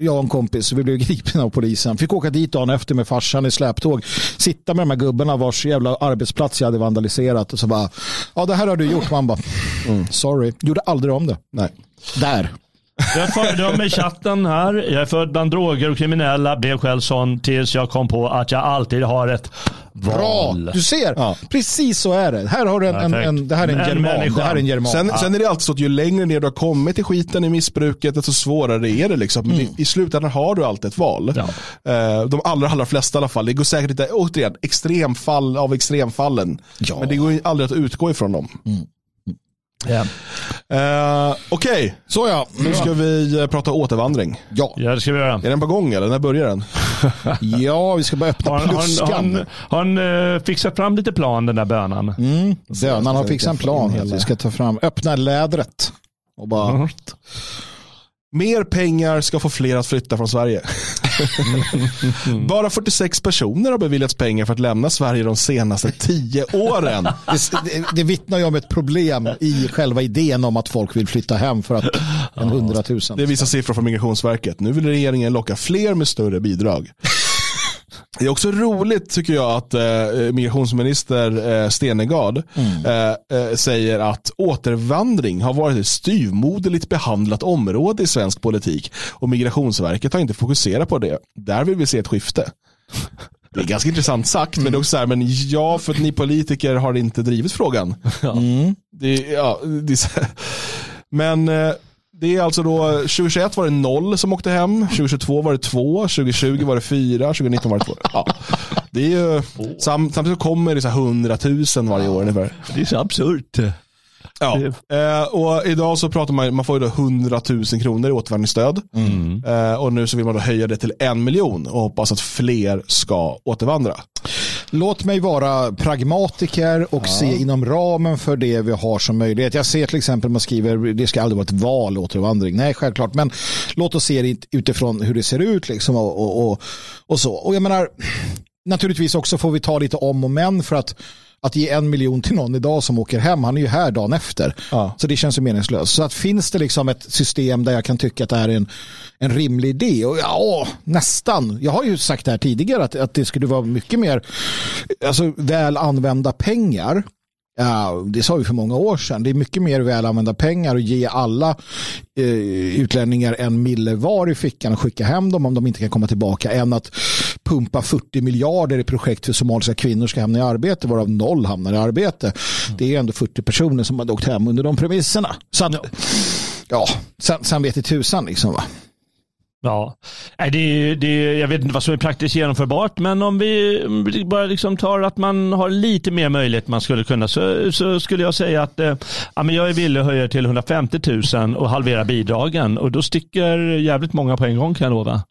Jag och en kompis, vi blev [laughs] gripna av polisen. Fick åka dit dagen efter med farsan i släptåg. Sitta med de här gubbarna vars jävla arbetsplats jag hade vandaliserat. Och så bara, ja det här har du gjort. Man bara, Mm. sorry. Gjorde aldrig om det. nej. Där. Jag föredömer i chatten här. Jag är född bland droger och kriminella. Blev själv sån tills jag kom på att jag alltid har ett Bra, val. du ser. Ja. Precis så är det. Här har du en, en, en, det här är en En german. Det här är en german. Sen, sen är det alltid så att ju längre ner du har kommit i skiten i missbruket, desto svårare är det. Liksom. Men i, I slutändan har du alltid ett val. Ja. Eh, de allra, allra flesta i alla fall. Det går säkert inte, återigen, extremfall av extremfallen. Ja. Men det går ju aldrig att utgå ifrån dem. Ja. Eh, Okej, så ja. nu ska vi eh, prata återvandring. Ja. ja, det ska vi göra. Är den på gång eller när börjar den? [laughs] ja, vi ska bara öppna Har, har, har, pluskan. han- har han eh, fixat fram lite plan den där bönan? Mm. Bönan har fixat en plan. vi ska ta fram, öppna lädret. Och bara, Mhm. Mer pengar ska få fler att flytta från Sverige. [laughs] Bara 46 personer har beviljats pengar för att lämna Sverige de senaste 10 åren. [laughs] det, det, det vittnar ju om ett problem i själva idén om att folk vill flytta hem för att en hundratusen. Det visar siffror från Migrationsverket. Nu vill regeringen locka fler med större bidrag. Det är också roligt tycker jag att eh, migrationsminister eh, Stenegard eh, eh, säger att återvandring har varit ett styvmoderligt behandlat område i svensk politik och Migrationsverket har inte fokuserat på det. Där vill vi se ett skifte. Det är ganska intressant sagt, men det är också så här, men ja, för att ni politiker har inte drivit frågan. [laughs] Mm. Det, ja, det är så här. Men eh, det är alltså då, 2021 var det noll som åkte hem, 2022 var det två, 2020 var det fyra, 2019 var det två. Ja. Det är ju, sam, samtidigt så kommer det så här 100 000 varje år ungefär. Det är så absurt. Ja. Eh, och idag så pratar man, man får ju då 100 000 kronor i återvandringsstöd. Eh, och nu så vill man då höja det till en miljon och hoppas att fler ska återvandra. Låt mig vara pragmatiker och se inom ramen för det vi har som möjlighet. Jag ser till exempel man skriver det ska aldrig vara ett val återvandring. Nej, självklart. Men låt oss se det utifrån hur det ser ut liksom och, och, och, och så. Och jag menar, naturligtvis också får vi ta lite om och men för att att ge en miljon till någon idag som åker hem, han är ju här dagen efter. Ja. Så det känns ju meningslöst. Så att finns det liksom ett system där jag kan tycka att det här är en, en rimlig idé? Och ja, nästan. Jag har ju sagt det här tidigare att, att det skulle vara mycket mer alltså, väl använda pengar Ja, det sa vi för många år sedan. Det är mycket mer väl använda pengar och ge alla eh, utlänningar en mille var i fickan och skicka hem dem om de inte kan komma tillbaka än att pumpa 40 miljarder i projekt för somaliska kvinnor ska hamna i arbete varav noll hamnar i arbete. Det är ändå 40 personer som har åkt hem under de premisserna. Så att, ja, sen, sen vet det tusan liksom va. Ja, det, det, jag vet inte vad som är praktiskt genomförbart, men om vi bara liksom tar att man har lite mer möjlighet man skulle kunna så, så skulle jag säga att eh, ja, men jag är villig att höja till 150 000 och halvera bidragen. Och då sticker jävligt många på en gång kan jag lova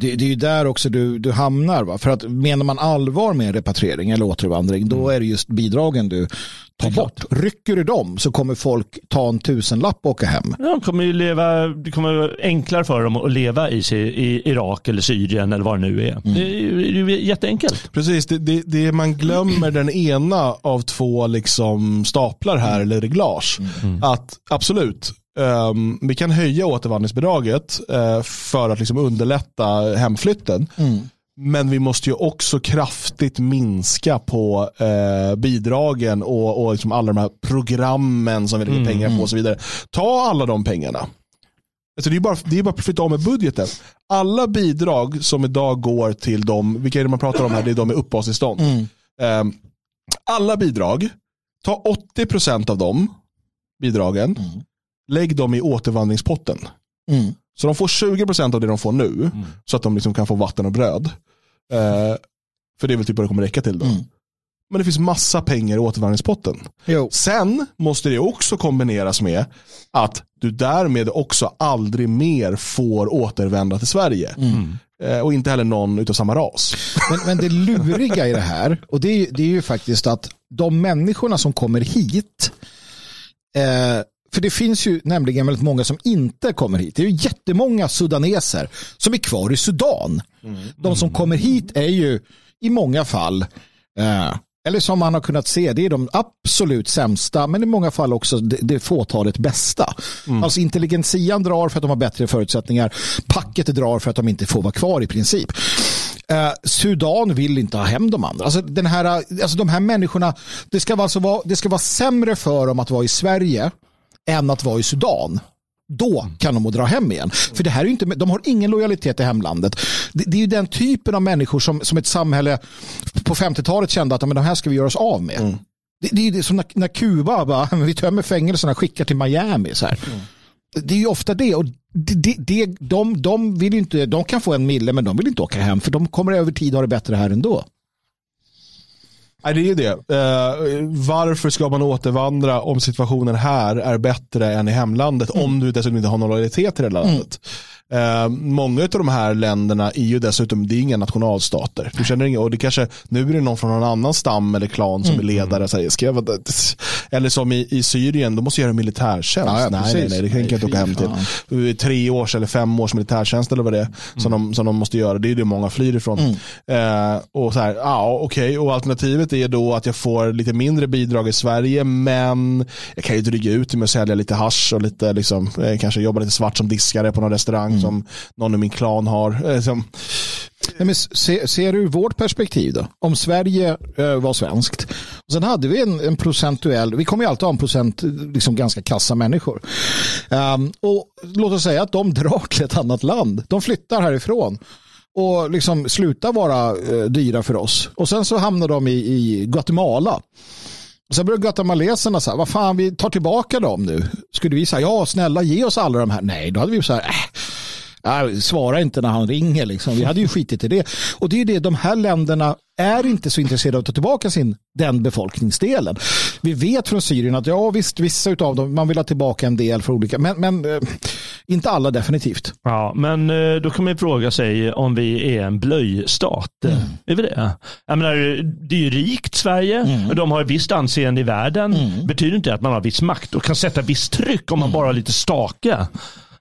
det, det är ju där också du, du hamnar. Va? För att menar man allvar med repatriering eller återvandring, då mm. är det just bidragen du tar bort. Rycker du dem så kommer folk ta en tusenlapp och åka hem. Ja, de kommer ju leva, det kommer vara enklare för dem att leva i, i Irak eller Syrien eller vad det nu är. Mm. Det, är det är jätteenkelt. Precis, det, det, det, man glömmer den ena av två liksom staplar här, mm. eller reglage. Mm. Att absolut, Um, vi kan höja återvandringsbidraget uh, för att liksom underlätta hemflytten. Mm. Men vi måste ju också kraftigt minska på uh, bidragen och, och liksom alla de här programmen som vi lägger mm. pengar på mm. och så vidare. Ta alla de pengarna. Alltså det är bara, det är bara att flytta av med budgeten. Alla bidrag som idag går till de, vilka är det man pratar om här, det är de med uppehållstillstånd. Mm. Um, alla bidrag, ta 80% av de bidragen mm lägg dem i återvandringspotten. Mm. Så de får 20% av det de får nu, mm. så att de liksom kan få vatten och bröd. Eh, för det är väl typ vad det kommer räcka till då. Mm. Men det finns massa pengar i återvandringspotten. Jo. Sen måste det också kombineras med att du därmed också aldrig mer får återvända till Sverige. Mm. Eh, och inte heller någon av samma ras. Men, men det luriga i det här, och det är, det är ju faktiskt att de människorna som kommer hit eh, för det finns ju nämligen väldigt många som inte kommer hit. Det är ju jättemånga sudaneser som är kvar i Sudan. Mm. De som kommer hit är ju i många fall, eh, eller som man har kunnat se, det är de absolut sämsta, men i många fall också det, det fåtalet bästa. Mm. Alltså intelligentian drar för att de har bättre förutsättningar, packet drar för att de inte får vara kvar i princip. Eh, Sudan vill inte ha hem de andra. Alltså, den här, alltså de här människorna, det ska, alltså vara, det ska vara sämre för dem att vara i Sverige än att vara i Sudan. Då kan de dra hem igen. För det här är inte, de har ingen lojalitet till hemlandet. Det, det är ju den typen av människor som, som ett samhälle på 50-talet kände att men de här ska vi göra oss av med. Mm. Det, det, är som när, när Kuba bara, vi tömmer fängelserna och skickar till Miami. Så här. Mm. Det är ju ofta det. Och det, det, de, de, vill inte, de kan få en mille men de vill inte åka hem för de kommer över tid ha det bättre här ändå. Nej, det är ju det. Uh, varför ska man återvandra om situationen här är bättre än i hemlandet mm. om du dessutom inte har någon lojalitet till det landet? Mm. Eh, många av de här länderna är ju dessutom, det är inga nationalstater. Du känner inga, och det kanske, nu är det någon från någon annan stam eller klan som mm. är ledare. Så här, ska jag, eller som i, i Syrien, de måste göra militärtjänst. Ja, ja, nej, nej, nej, det kan jag inte åka hem till. Tre års eller fem års militärtjänst eller vad det är mm. som, de, som de måste göra. Det är det många flyr ifrån. Mm. Eh, och så här, ja okej, okay. och alternativet är då att jag får lite mindre bidrag i Sverige, men jag kan ju dryga ut med att sälja lite hash och lite, liksom, eh, kanske jobba lite svart som diskare på någon restaurang mm. som någon i min klan har. Eh, som... Nej, men se, ser du vårt perspektiv då? Om Sverige eh, var svenskt. Och sen hade vi en, en procentuell, vi kommer ju alltid ha en procent liksom ganska kassa människor. Um, och låt oss säga att de drar till ett annat land. De flyttar härifrån och liksom slutar vara eh, dyra för oss. Och sen så hamnar de i, i Guatemala. Och sen börjar guatemaleserna säga, vad fan vi tar tillbaka dem nu. Skulle vi säga, ja snälla ge oss alla de här. Nej, då hade vi så här, äh, svara inte när han ringer. Liksom. Vi hade ju skitit i det. Och det är det, de här länderna är inte så intresserade av att ta tillbaka sin, den befolkningsdelen. Vi vet från Syrien att ja visst, vissa av dem, man vill ha tillbaka en del för olika, men, men eh, inte alla definitivt. Ja, men eh, då kan man fråga sig om vi är en blöjstat. Mm. Är vi det? Jag menar, det är ju rikt Sverige, mm. de har ett visst anseende i världen. Mm. betyder inte att man har viss makt och kan sätta visst tryck om man mm. bara har lite stake.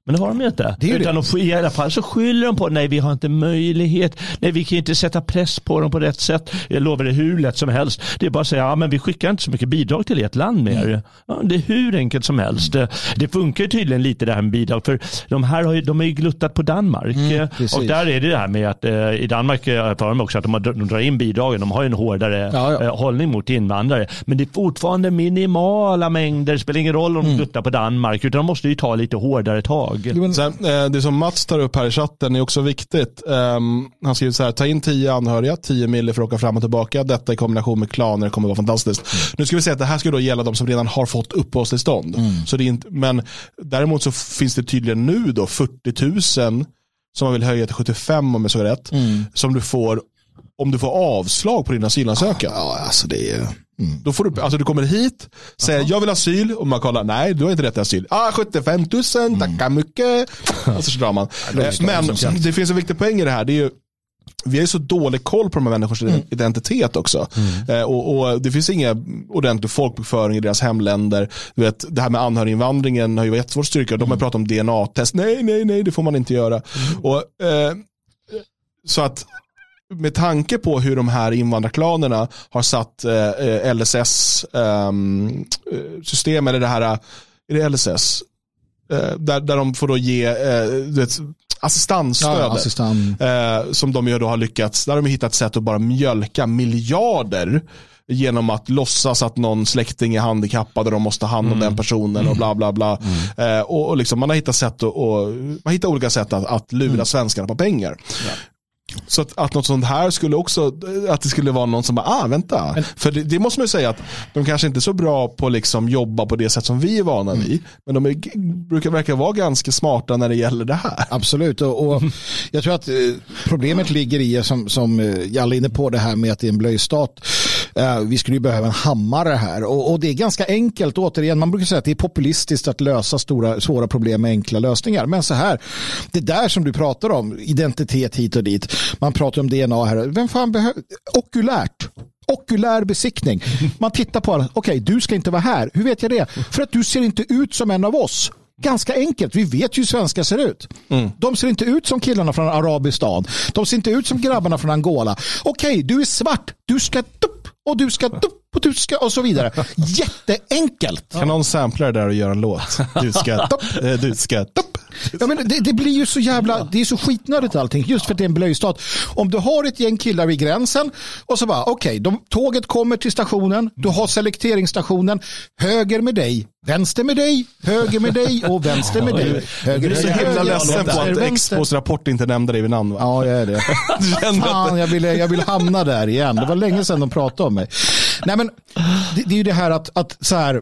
Men det har de ju inte. Det Utan det. de i alla fall så skyller de på nej vi har inte möjlighet. Nej vi kan inte sätta press på dem på rätt sätt. Jag lovar det hur lätt som helst. Det är bara att säga ja men vi skickar inte så mycket bidrag till ert land mer. Mm. Ja, det är hur enkelt som helst. Det, det funkar tydligen lite det här med bidrag. För de här har ju, de är ju gluttat på Danmark. Eh, Mm, precis. och där är det det här med att eh, i Danmark eh, erfar de också att de, har, de drar in bidragen. De har ju en hårdare Ja, ja. eh, hållning mot invandrare. Men det är fortfarande minimala mängder. Det spelar ingen roll om de gluttar på Danmark. Utan de måste ju ta lite hårdare tag. Men- Sen, eh, det som Mats tar upp här i chatten är också viktigt. Ehm, han skriver så här, ta in 10 anhöriga, 10 mille för att åka fram och tillbaka. Detta i kombination med klaner kommer vara fantastiskt. Nu ska vi säga att det här ska då gälla de som redan har fått uppehållstillstånd. Så det är inte, men däremot så finns det tydligen nu då 40 000 som man vill höja till 75 om jag såg rätt. Som du får om du får avslag på din asylansökan. Ja, alltså det är... Då får du, alltså du kommer hit, säger jag vill ha asyl och man kollar, nej du har inte rätt till asyl. Ah, 75 000, tackar mycket. [laughs] Och så drar man. Eh, Men det finns en viktig poäng i det här, det är ju vi har ju så dålig koll på de här människors identitet också. Eh, och, och Det finns inga ordentlig folkbokföring i deras hemländer. Du vet, det här med anhöriginvandringen har ju varit jättesvårt att styrka. De har pratat om DNA-test. Nej, nej, nej, det får man inte göra. Och, eh, så att med tanke på hur de här invandrarklanerna har satt eh, LSS-system, eller det här, eh, är det LSS? Eh, där, där de får då ge eh, vet, assistansstödet. Ja, assistent. Eh, som de ju då har lyckats, där har de hittat sätt att bara mjölka miljarder genom att låtsas att någon släkting är handikappad och de måste ta hand om den personen och bla bla bla. Eh, och, och liksom, man har hittat sätt att, och, man hittar olika sätt att, att lura svenskarna på pengar. Så att, att något sånt här skulle också, att det skulle vara någon som bara, ah vänta. För det, det måste man ju säga att de kanske inte är så bra på att liksom jobba på det sätt som vi är vana vid. Men de är, brukar verka vara ganska smarta när det gäller det här. Absolut, och, och jag tror att eh, problemet ligger i, som, som eh, Jalle är inne på, det här med att det är en blöjstat. Eh, vi skulle ju behöva en hammare här och, och det är ganska enkelt, återigen, man brukar säga att det är populistiskt att lösa stora, svåra problem med enkla lösningar. Men så här, det där som du pratar om, identitet hit och dit, man pratar om DNA här, vem fan behöver, okulärt. Okulär besiktning. Man tittar på alla. Okej, du ska inte vara här. Hur vet jag det? För att du ser inte ut som en av oss. Ganska enkelt. Vi vet ju hur svenskar ser ut. De ser inte ut som killarna från Arabistan. De ser inte ut som grabbarna från Angola. Okej, du är svart. Du ska och du ska dupp och du ska och så vidare. [laughs] Jätteenkelt. Kan någon sampla det där och göra en låt? [laughs] Du ska topp, eh, du ska topp. Ja, men det, det blir ju så jävla, det är så skitnödigt allting, just för att det är en blöjstat. Om du har ett gäng killar vid gränsen och så bara, okej, de tåget kommer till stationen, du har selekteringsstationen, höger med dig, vänster med dig, höger med dig och vänster med dig. Höger Du är så himla ledsen på att. Expos rapport inte nämnde dig vid namn va? Ja, jag är det. [laughs] Fan, jag vill, jag vill hamna där igen. Det var länge sedan de pratade om mig. Nej, men det, det är ju det här att, att så här,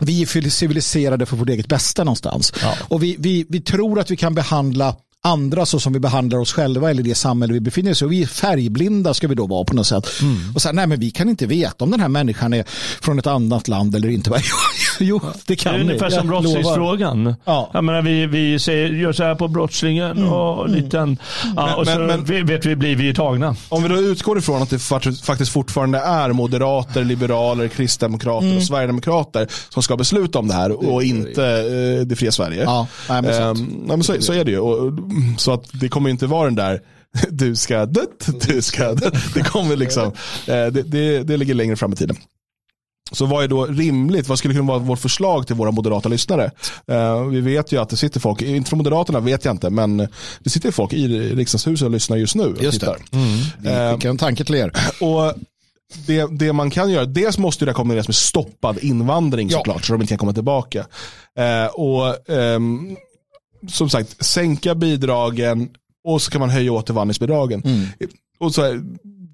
vi är civiliserade för vårt eget bästa någonstans. Och vi, vi, vi tror att vi kan behandla andra så som vi behandlar oss själva eller det samhälle vi befinner oss i. Och vi är färgblinda ska vi då vara på något sätt. Och så här, nej men vi kan inte veta om den här människan är från ett annat land eller inte. [laughs] [laughs] jo, det Det kan är ni. ungefär som brottslingsfrågan. Ja. Jag menar, vi, vi säger, gör så här på brottslingen och liten. Ja, och Men- så men- vi- vet vi, blir vi ju tagna. Om vi då utgår ifrån att det fakt- faktiskt fortfarande är moderater, liberaler, kristdemokrater och sverigedemokrater som ska besluta om det här och inte eh, det fria Sverige. Ja, nej, men. Ehm, nej, men så, så är det ju. Och, så att det kommer inte vara den där [laughs] du ska dött, du ska dött. Det kommer liksom, eh, det, det, det ligger längre fram i tiden. Så vad är då rimligt? Vad skulle kunna vara vårt förslag till våra moderata lyssnare? Eh, vi vet ju att det sitter folk, inte från Moderaterna vet jag inte, men det sitter folk i riksdagshuset och lyssnar just nu. Just det. tittar. Vi skickar en tanke till er. [clears throat] Och det, det man kan göra, dels måste det kombineras med stoppad invandring Ja. såklart, så de inte kan komma tillbaka. Eh, och ehm, som sagt, sänka bidragen och så kan man höja återvandringsbidragen. Och så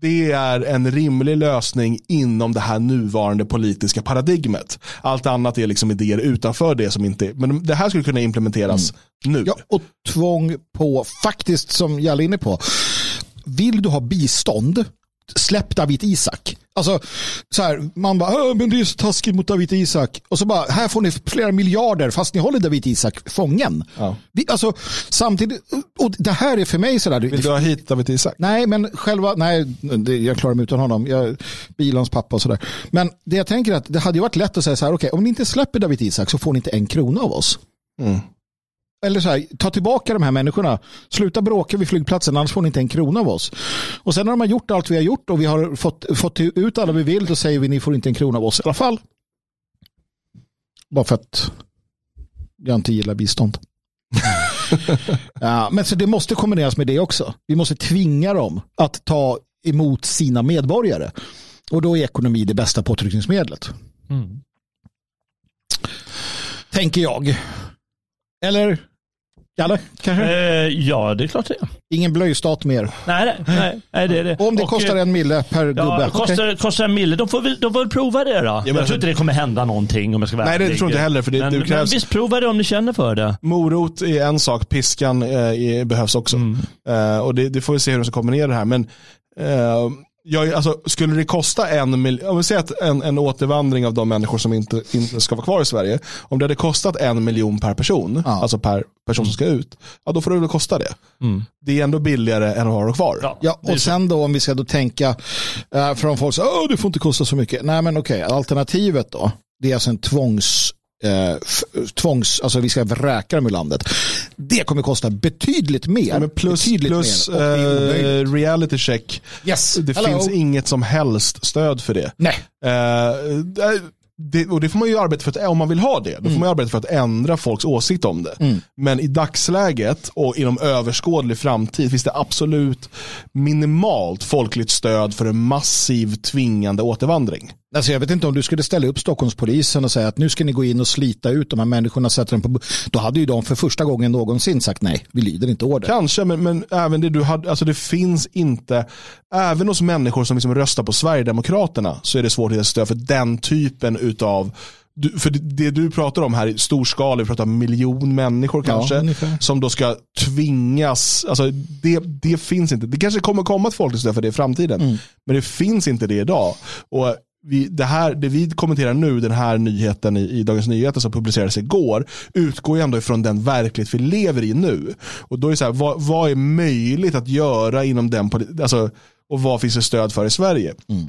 det är en rimlig lösning inom det här nuvarande politiska paradigmet. Allt annat är liksom idéer utanför det som inte men det här skulle kunna implementeras nu. Ja, och tvång på, faktiskt som jag är inne på, vill du ha bistånd, släpp David Isak. Alltså, så här, man bara, "Åh, men det är så taskigt mot David Isak. Och så bara, här får ni flera miljarder fast ni håller David Isak fången. Ja. Vi, alltså, samtidigt, och det här är för mig sådär, Vill du ha hit David Isak? Nej, men själva, nej, det, jag klarar mig utan honom. Jag, bilans pappa och sådär. Men det jag tänker är att det hade ju varit lätt att säga så här, okej, om ni inte släpper David Isak så får ni inte en krona av oss. Mm. Eller så här, ta tillbaka de här människorna. Sluta bråka vid flygplatsen, annars får ni inte en krona av oss. Och sen när de har gjort allt vi har gjort och vi har fått, fått ut alla vi vill, då säger vi ni får inte en krona av oss i alla fall. Bara för att jag inte gillar bistånd. [laughs] ja, men så det måste kombineras med det också. Vi måste tvinga dem att ta emot sina medborgare. Och då är ekonomi det bästa påtryckningsmedlet. Mm. Tänker jag. Eller? Jalle, kanske? Eh, ja, det är klart det är. Ingen blöjstat mer. Nej, nej, nej, det är det. om det och, kostar en mille per gubbe? Ja, kostar, okay. kostar en mille. De får, väl, de får väl prova det då. Ja, jag tror inte det kommer hända någonting om jag ska vara Nej, det tror jag inte heller. För det, men, det krävs... men visst, prova det om ni känner för det. Morot är en sak, piskan eh, är, behövs också. Mm. Eh, och det, det, får vi se hur de ska kombinera det här. Men eh, jag, alltså, skulle det kosta en miljon, om vi säger att en, en återvandring av de människor som inte, inte ska vara kvar i Sverige, om det hade kostat en miljon per person, ja. alltså per person som ska ut, ja då får det väl kosta det. Mm. Det är ändå billigare än att ha dem kvar. Ja, ja och sen då om vi ska då tänka, uh, från folk säger, oh, det får inte kosta så mycket. Nej men okej, okay, alternativet då, det är alltså en tvångs eh, tvångs, alltså vi ska vräka dem ur landet. Det kommer kosta betydligt mer. Ja, plus betydligt plus mer. Uh, reality check. Yes. Det Hello. finns inget som helst stöd för det. Nej. Uh, det, och det får man ju arbeta för att, om man vill ha det, då får mm. man arbeta för att ändra folks åsikt om det. Mm. Men i dagsläget och inom överskådlig framtid finns det absolut minimalt folkligt stöd för en massiv tvingande återvandring. Alltså jag vet inte om du skulle ställa upp Stockholmspolisen och säga att nu ska ni gå in och slita ut de här människorna. Sätta dem på, då hade ju de för första gången någonsin sagt nej, vi lyder inte order. Kanske, men, men även det du hade, alltså det finns inte, även hos människor som liksom röstar på Sverigedemokraterna så är det svårt att stöd för den typen av du, för det, det, du pratar om här i storskala, vi pratar om miljon människor kanske, ja, som då ska tvingas, alltså det, det finns inte. Det kanske kommer komma ett folkligt stöd för det i framtiden, mm. men det finns inte det idag. Och vi, det, här, det vi kommenterar nu, den här nyheten i, i Dagens Nyheter som publicerades igår, utgår ju ändå ifrån den verklighet vi lever i nu. Och då är det så här, vad, vad är möjligt att göra inom den, alltså, och vad finns det stöd för i Sverige? Mm.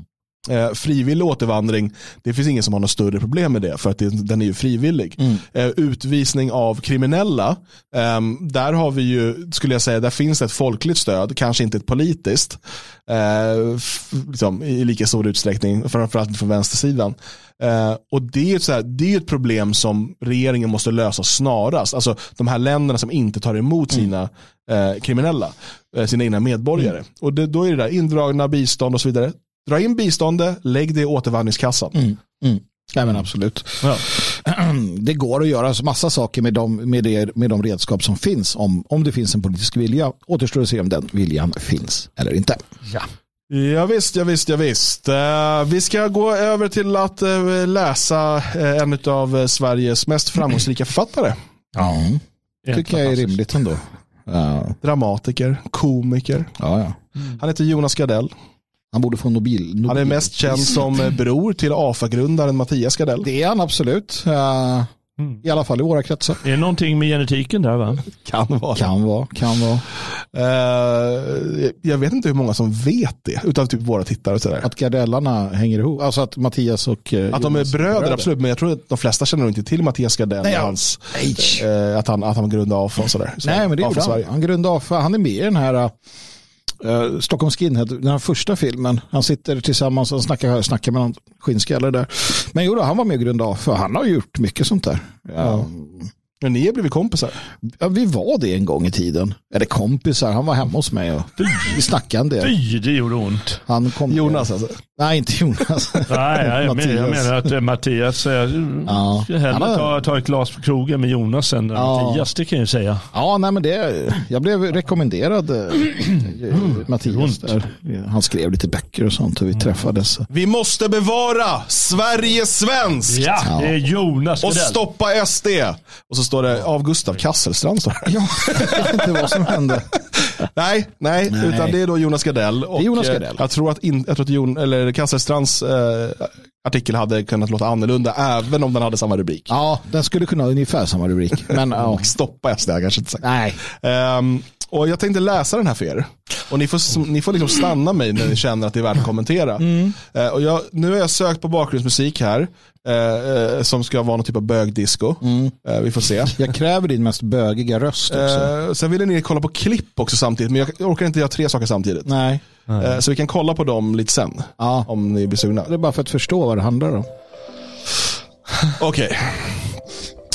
Eh, frivillig återvandring, det finns ingen som har något större problem med det för att det, den är ju frivillig. Mm. Eh, utvisning av kriminella, eh, där har vi ju, skulle jag säga, där finns ett folkligt stöd, kanske inte ett politiskt, eh, liksom, i lika stor utsträckning, framförallt från vänstersidan. Eh, och det är, ett så här, det är ett problem som regeringen måste lösa snarast. Alltså de här länderna som inte tar emot mm. sina mm. kriminella, eh, sina egna medborgare. Mm. Och det, då är det där indragna bistånd och så vidare Dra in biståndet, lägg det i återvandringskassan. Mm, mm. Ja, men absolut. Ja. [clears throat] Det går att göra massa saker med de, med, det, med de redskap som finns om, om det finns en politisk vilja. Återstår att se om den viljan finns eller inte. Ja. Ja, visst, ja, visst, ja, visst. Uh, vi ska gå över till att uh, läsa uh, en av Sveriges mest framgångsrika [clears throat] författare. Ja, det tycker jag är rimligt ändå. Dramatiker, komiker. Ja, ja. Han heter Jonas Gardell. Han borde få Nobel. Nobel. Han är mest känd som bror till AFA-grundaren Mattias Gardell. Det är han absolut. Uh, mm. I alla fall i våra kretsar. Är det någonting med genetiken där va? Kan vara. Kan vara. Kan vara. Uh, jag vet inte hur många som vet det. Utav typ våra tittare och sådär. Att Gardellarna hänger ihop. Alltså att Mattias och uh, Att de är bröder, bröder, absolut. Men jag tror att de flesta känner inte till Mattias Gardell. Nej, hans, att, han, att han grundade AFA och sådär. Så Nej men det gjorde han. Han grundade AFA. Han är med i den här Eh, uh, Stockholm Skinhead, den här första filmen. Han sitter tillsammans och snackar, snackar med någon skinnskallar där. Men jo, då, han var med och grundade för han har gjort mycket sånt där. Ja. Men ni har blivit kompisar? Ja, vi var det en gång i tiden. Eller kompisar, han var hemma hos mig och vi snackade en del. Fy, det gjorde ont. Han kom Jonas alltså? Nej, inte Jonas. [laughs] Nej, jag, men, jag menar att äh, Mattias, jag ja. ska hellre ta, ta ett glas på krogen med Jonas än ja. Mattias, det kan jag säga. Ja, nej men det, jag blev rekommenderad äh, [clears throat] Mattias där. Han skrev lite böcker och sånt och vi mm. träffades. Vi måste bevara Sverige svensk! Ja, det är Jonas Och stoppa SD. Och så står det av Gustav Kasselstrand. Står det. Ja, jag vet inte vad som hände. nej, nej, nej, utan det är då Jonas Gardell. Och det är Jonas Gardell. Jag tror att, in, jag tror att Jon, eller Kasselstrands eh, artikel hade kunnat låta annorlunda även om den hade samma rubrik. Ja, den skulle kunna ha ungefär samma rubrik. Men, ja. [laughs] Stoppa SD, kanske inte sagt. Nej. Um, Och jag tänkte läsa den här för er. Och ni får, ni får liksom stanna mig när ni känner att det är värt att kommentera. Mm. Uh, och jag, nu har jag sökt på bakgrundsmusik här. Uh, uh, som ska vara någon typ av bögdisco. Mm. vi får se. Jag kräver din mest bögiga röst också. sen ville ni kolla på klipp också samtidigt. Men jag orkar inte göra tre saker samtidigt. Nej. så vi kan kolla på dem lite sen. Ja. Om ni blir sugna. Det är bara för att förstå vad det handlar om. Okej. Okay.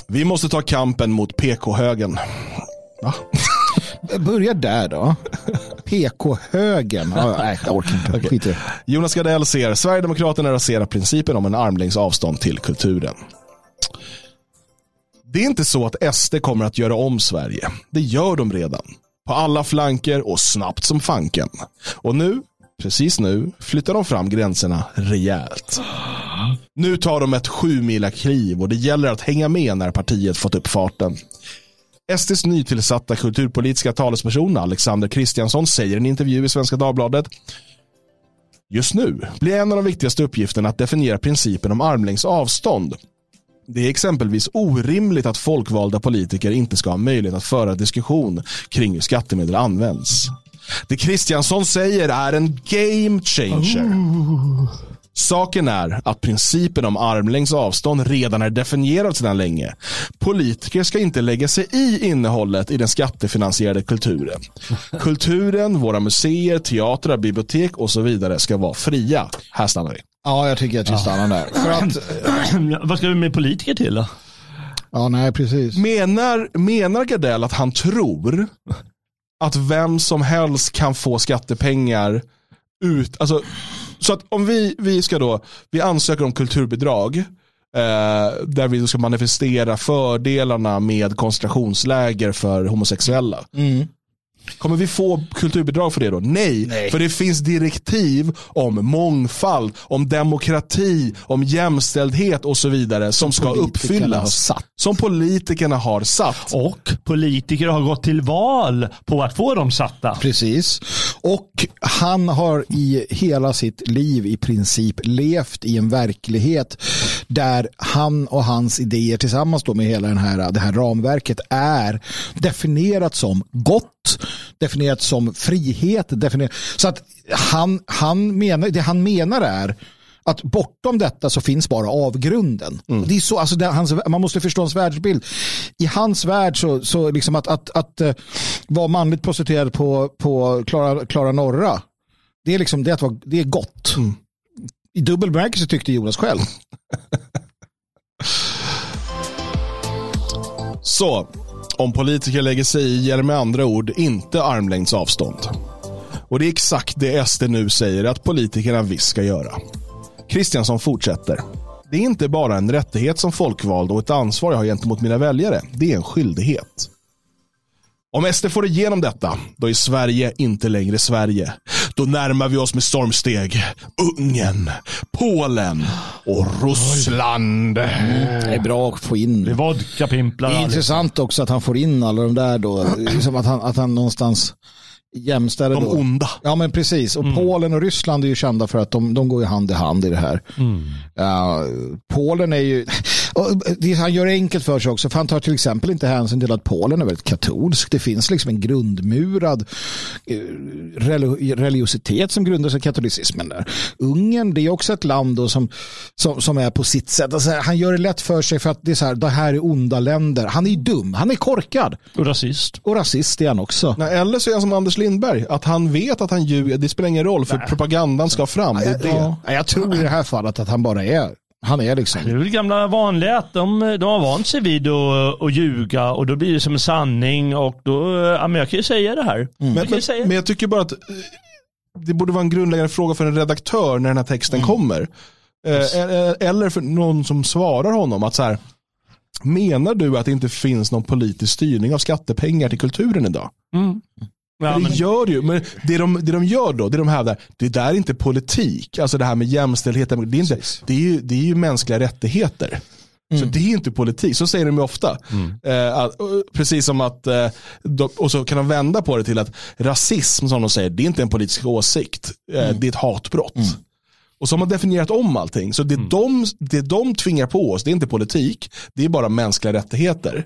Vi måste ta kampen mot PK-högen. Va? Börja där då. PK-högen. Ah, nej, jag orkar inte. Okay. Skit Jonas Gardell ser Sverigedemokraterna rasera principen om en armlängds avstånd till kulturen. Det är inte så att SD kommer att göra om Sverige. Det gör de redan. På alla flanker och snabbt som fanken. Och nu, precis nu, flyttar de fram gränserna rejält. Nu tar de ett sju mila kliv och det gäller att hänga med när partiet fått upp farten. SDs nytillsatta kulturpolitiska talesperson Alexander Kristiansson säger i en intervju i Svenska Dagbladet Just nu blir en av de viktigaste uppgifterna att definiera principen om armlängds avstånd. Det är exempelvis orimligt att folkvalda politiker inte ska ha möjlighet att föra diskussion kring hur skattemedel används. Det Kristiansson säger är en game changer. Oh. Saken är att principen om armlängds avstånd redan är definierad sedan länge. Politiker ska inte lägga sig i innehållet i den skattefinansierade kulturen. Kulturen, våra museer, teatrar, bibliotek och så vidare ska vara fria. Här stannar vi. Ja, jag tycker att vi stannar där. För att, [clears throat] Vad ska vi med politiker till då? Ja, nej, precis. Menar, menar Gardell att han tror att vem som helst kan få skattepengar ut, alltså så att om vi, vi ska då, vi ansöker om kulturbidrag eh, där vi ska manifestera fördelarna med koncentrationsläger för homosexuella. Mm. Kommer vi få kulturbidrag för det då? Nej, Nej, för det finns direktiv om mångfald, om demokrati, om jämställdhet och så vidare som, som ska uppfyllas. Som politikerna har satt. Och politiker har gått till val på att få dem satta. Precis. Och han har i hela sitt liv i princip levt i en verklighet där han och hans idéer tillsammans då med hela den här, det här ramverket är definierat som gott definierat som frihet. Definierat. Så att han, han menar, det han menar är att bortom detta så finns bara avgrunden. Mm. Det är så, alltså det, hans, man måste förstå hans världsbild. I hans värld så, så liksom att, att, att, uh, vara manligt prostituerad på, på Klara, Klara Norra, det är, liksom, det att vara, det är gott. Mm. I dubbel bemärkelse tyckte Jonas själv. så, om politiker lägger sig i är med andra ord inte armlängds avstånd. Och det är exakt det SD nu säger att politikerna visst ska göra. Kristiansson fortsätter. Det är inte bara en rättighet som folkvald och ett ansvar jag har gentemot mina väljare. Det är en skyldighet. Om SD får igenom detta, då är Sverige inte längre Sverige. Då närmar vi oss med stormsteg Ungern, Polen och Ryssland. Det är bra att få in. Det är vodka pimplar. Det är intressant också att han får in alla de där då. Liksom att, han, att han någonstans jämställer. De då. onda. Ja men precis. Och mm. Polen och Ryssland är ju kända för att de, de går hand i hand i det här. Mm. Uh, Polen är ju, det han gör enkelt för sig också, för han tar till exempel inte hänsyn till att Polen är väldigt katolsk. Det finns liksom en grundmurad religiositet som grundar sig i katolicismen där. Ungern, det är också ett land som, som, som är på sitt sätt. Alltså, han gör det lätt för sig för att det är så här, det här är onda länder. Han är dum, han är korkad. Och rasist. Och rasist är han också. Nej, eller så är han som Anders Lindberg, att han vet att han ljuger. Det spelar ingen roll, för Nej. propagandan ska fram. Det är det. Ja, jag tror i det här fallet att han bara är han är liksom. Det är väl gamla vanliga att de, de har vant sig vid att, att ljuga och då blir det som en sanning och då, ja, men jag kan ju säga det här. Mm. Men, jag men, säga. men jag tycker bara att eh, det borde vara en grundläggande fråga för en redaktör när den här texten mm. kommer. Yes. Eh, eh, eller för någon som svarar honom att så här, menar du att det inte finns någon politisk styrning av skattepengar till kulturen idag? Mm. Ja, det men... gör ju, men det de, det de gör då, det de hävdar, det där är inte politik. Alltså det här med jämställdhet, det är, inte, det är, ju, det är ju mänskliga rättigheter. Mm. Så det är inte politik, så säger de ju ofta. Mm. Eh, att, precis som att, eh, de, och så kan de vända på det till att rasism som de säger, det är inte en politisk åsikt, eh, mm. det är ett hatbrott. Mm. Och så har man definierat om allting. Så det, mm. de, det de tvingar på oss, det är inte politik, det är bara mänskliga rättigheter.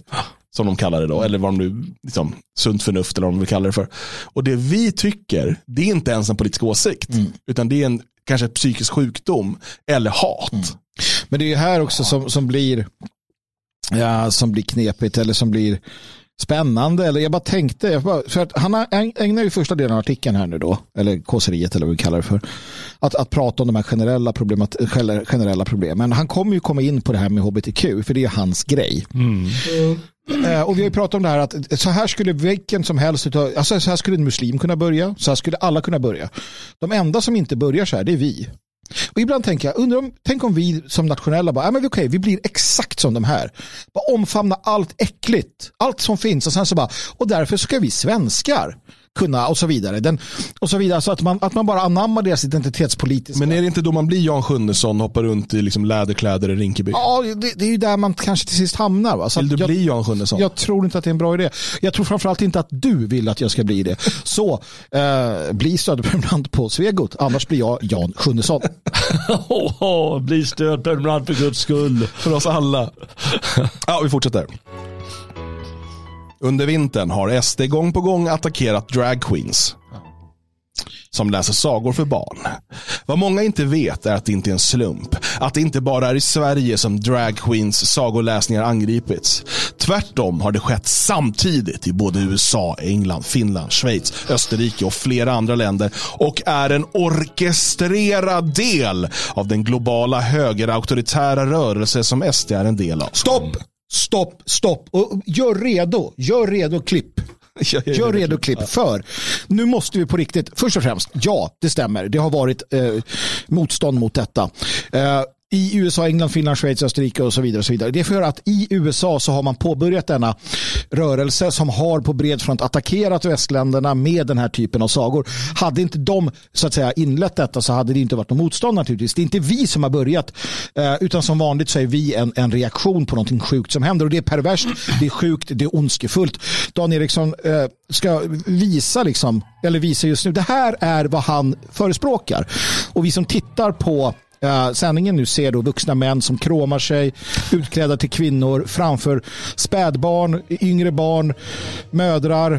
Som de kallar det då, eller vad de nu, liksom, sunt förnuft eller vad de vill kalla det för. Och det vi tycker, det är inte ens en politisk åsikt, mm. utan det är en kanske psykisk sjukdom eller hat. Mm. Men det är ju här också som, som blir ja, som blir knepigt eller som blir spännande. Eller jag bara tänkte, jag bara, för att han ägnar ju första delen av artikeln här nu då, eller kåseriet eller vad vi kallar det för, att, att prata om de här generella, problemat, generella problemen. Han kommer ju komma in på det här med hbtq, för det är hans grej. Mm. Mm. Eh, och vi har ju pratat om det här att så här skulle vilken som helst, alltså så här skulle en muslim kunna börja, så här skulle alla kunna börja. De enda som inte börjar så här, det är vi. Och ibland tänker jag, undrar om, tänk om vi som nationella bara, ja, men okej, vi blir exakt som de här. Bara omfamna allt äckligt, allt som finns och sen så bara, och därför ska vi svenskar kunna och så vidare. Den, och så vidare så att man, att man bara anammar deras identitetspolitiska. Men är det inte då man blir Jan Sjunnesson och hoppar runt i liksom läderkläder i Rinkeby? Ja, det, det är ju där man kanske till sist hamnar. Va? Så vill du jag, bli Jan Sjunnesson? Jag tror inte att det är en bra idé. Jag tror framförallt inte att du vill att jag ska bli det. Så eh, bli stödprenumerant på Svegot, annars blir jag Jan Sjunnesson. [laughs] oh, oh, bli stödprenumerant för guds skull. För oss alla. ja, vi fortsätter. Under vintern har SD gång på gång attackerat dragqueens som läser sagor för barn. Vad många inte vet är att det inte är en slump. Att det inte bara är i Sverige som dragqueens sagoläsningar angripits. Tvärtom har det skett samtidigt i både USA, England, Finland, Schweiz, Österrike och flera andra länder och är en orkestrerad del av den globala högerauktoritära rörelse som SD är en del av. Stopp! Stopp, stopp. Och gör redo, gör redo klipp. [laughs] Gör redo klipp. för nu måste vi på riktigt, först och främst, ja det stämmer, det har varit eh, motstånd mot detta. Eh, i USA, England, Finland, Schweiz, Österrike och så vidare. Och så vidare. Det är för att i USA så har man påbörjat denna rörelse som har på bred front attackerat västländerna med den här typen av sagor. Hade inte de så att säga inlett detta så hade det inte varit något motstånd naturligtvis. Det är inte vi som har börjat eh, utan som vanligt så är vi en, en reaktion på någonting sjukt som händer och det är perverst, det är sjukt, det är ondskefullt. Dan Eriksson eh, ska visa liksom, eller visa just nu, det här är vad han förespråkar. Och vi som tittar på Uh, sändningen nu ser då vuxna män som kråmar sig utklädda till kvinnor framför spädbarn, yngre barn, mödrar,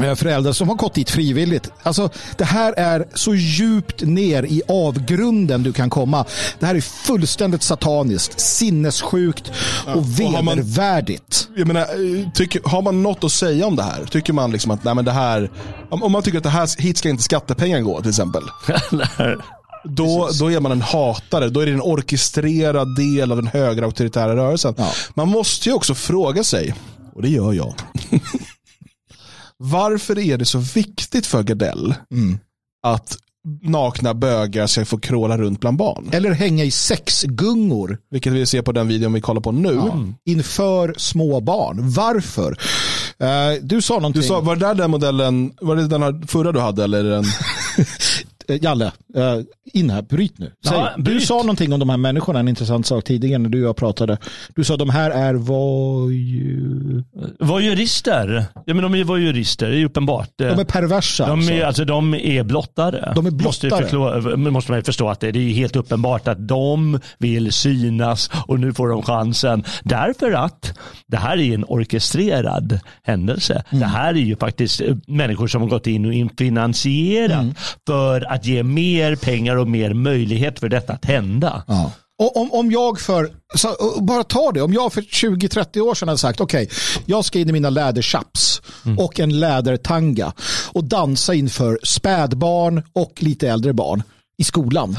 uh, föräldrar som har gått dit frivilligt. Alltså, det här är så djupt ner i avgrunden du kan komma. Det här är fullständigt sataniskt, sinnessjukt och vedervärdigt. Jag menar, eh, tycker, har man något att säga om det här? Tycker man liksom att nej, men det här, om man tycker att det här, hit ska inte skattepengar gå till exempel. [laughs] [laughs] Då, då är man en hatare. Då är det en orkestrerad del av den högra auktoritära rörelsen. Ja. Man måste ju också fråga sig, och det gör jag. [laughs] Varför är det så viktigt för Gardell mm. att nakna bögar ska få kråla runt bland barn. Eller hänga i sexgungor. Vilket vi ser på den videon vi kollar på nu. Ja. Inför små barn. Varför? Uh, du sa någonting. Du sa, var det där den modellen, var det den förra du hade eller den? [laughs] Eh, Jalle, uh, in här, bryt nu. Säg, ja, bryt. Du sa någonting om de här människorna, en intressant sak tidigare när du och jag pratade. Du sa att de här är voyeur... Voyeurister. Ja men de är voyeurister, det är uppenbart. De är perversa. De är, alltså. alltså de är blottare. De är blottare. Måste, förstå, måste man förstå att det, det är helt uppenbart att de vill synas och nu får de chansen. Därför att det här är en orkestrerad händelse. Mm. Det här är ju faktiskt människor som har gått in och finansierat mm. för att ge mer pengar och mer möjlighet för detta att hända. Ja. Och om, om jag för, så, bara ta det, om jag för 20-30 år sedan hade sagt okej, okay, jag ska in i mina läderchaps mm. och en lädertanga och dansa inför spädbarn och lite äldre barn i skolan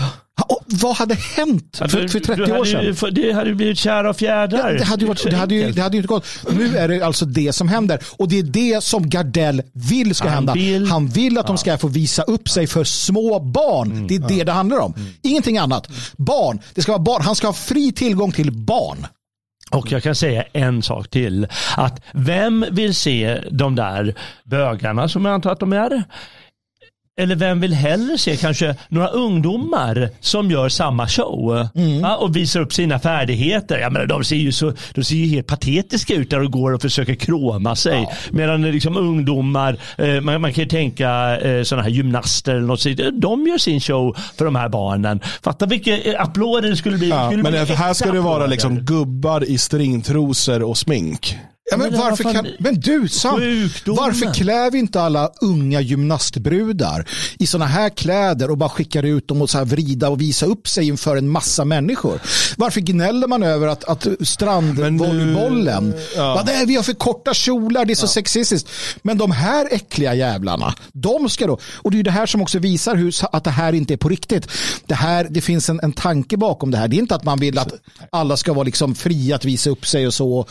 vad hade hänt för, för 30 år sedan? Det hade blivit kära och fjädrar. Ja, det, hade ju varit, det, hade ju, det hade ju inte gått. Nu är det alltså det som händer. Och det är det som Gardell vill ska Han hända. Vill, Han vill att ja. de ska få visa upp sig för små barn. Mm, det är det det handlar om. Mm. Ingenting annat. Barn. Det ska vara barn. Han ska ha fri tillgång till barn. Och jag kan säga en sak till. Att vem vill se de där bögarna som jag antar att de är eller vem vill hellre se kanske några ungdomar som gör samma show mm. ja, och visar upp sina färdigheter. Jag menar, de, ser ju så, de ser ju helt patetiska ut där och går och försöker kroma sig. Ja. Medan liksom ungdomar, eh, man, man, kan ju tänka eh, sådana här gymnaster eller något, de gör sin show för de här barnen. Fatta vilka eh, applåder det skulle bli. Ja, skulle men bli här ska det vara liksom gubbar i stringtrosor och smink. Ja, men, varför kan, men du Sam, Sjukdomen. varför klär vi inte alla unga gymnastbrudar i sådana här kläder och bara skickar ut dem och så här vrida och visa upp sig inför en massa människor? Varför gnäller man över att, att strandvolleybollen, ja. ja. nej, vi har för korta kjolar, det är så sexistiskt. Men de här äckliga jävlarna, de ska då, och det är det här som också visar hur, att det här inte är på riktigt. Det, här, det finns en, en tanke bakom det här. Det är inte att man vill att alla ska vara liksom fria att visa upp sig och så.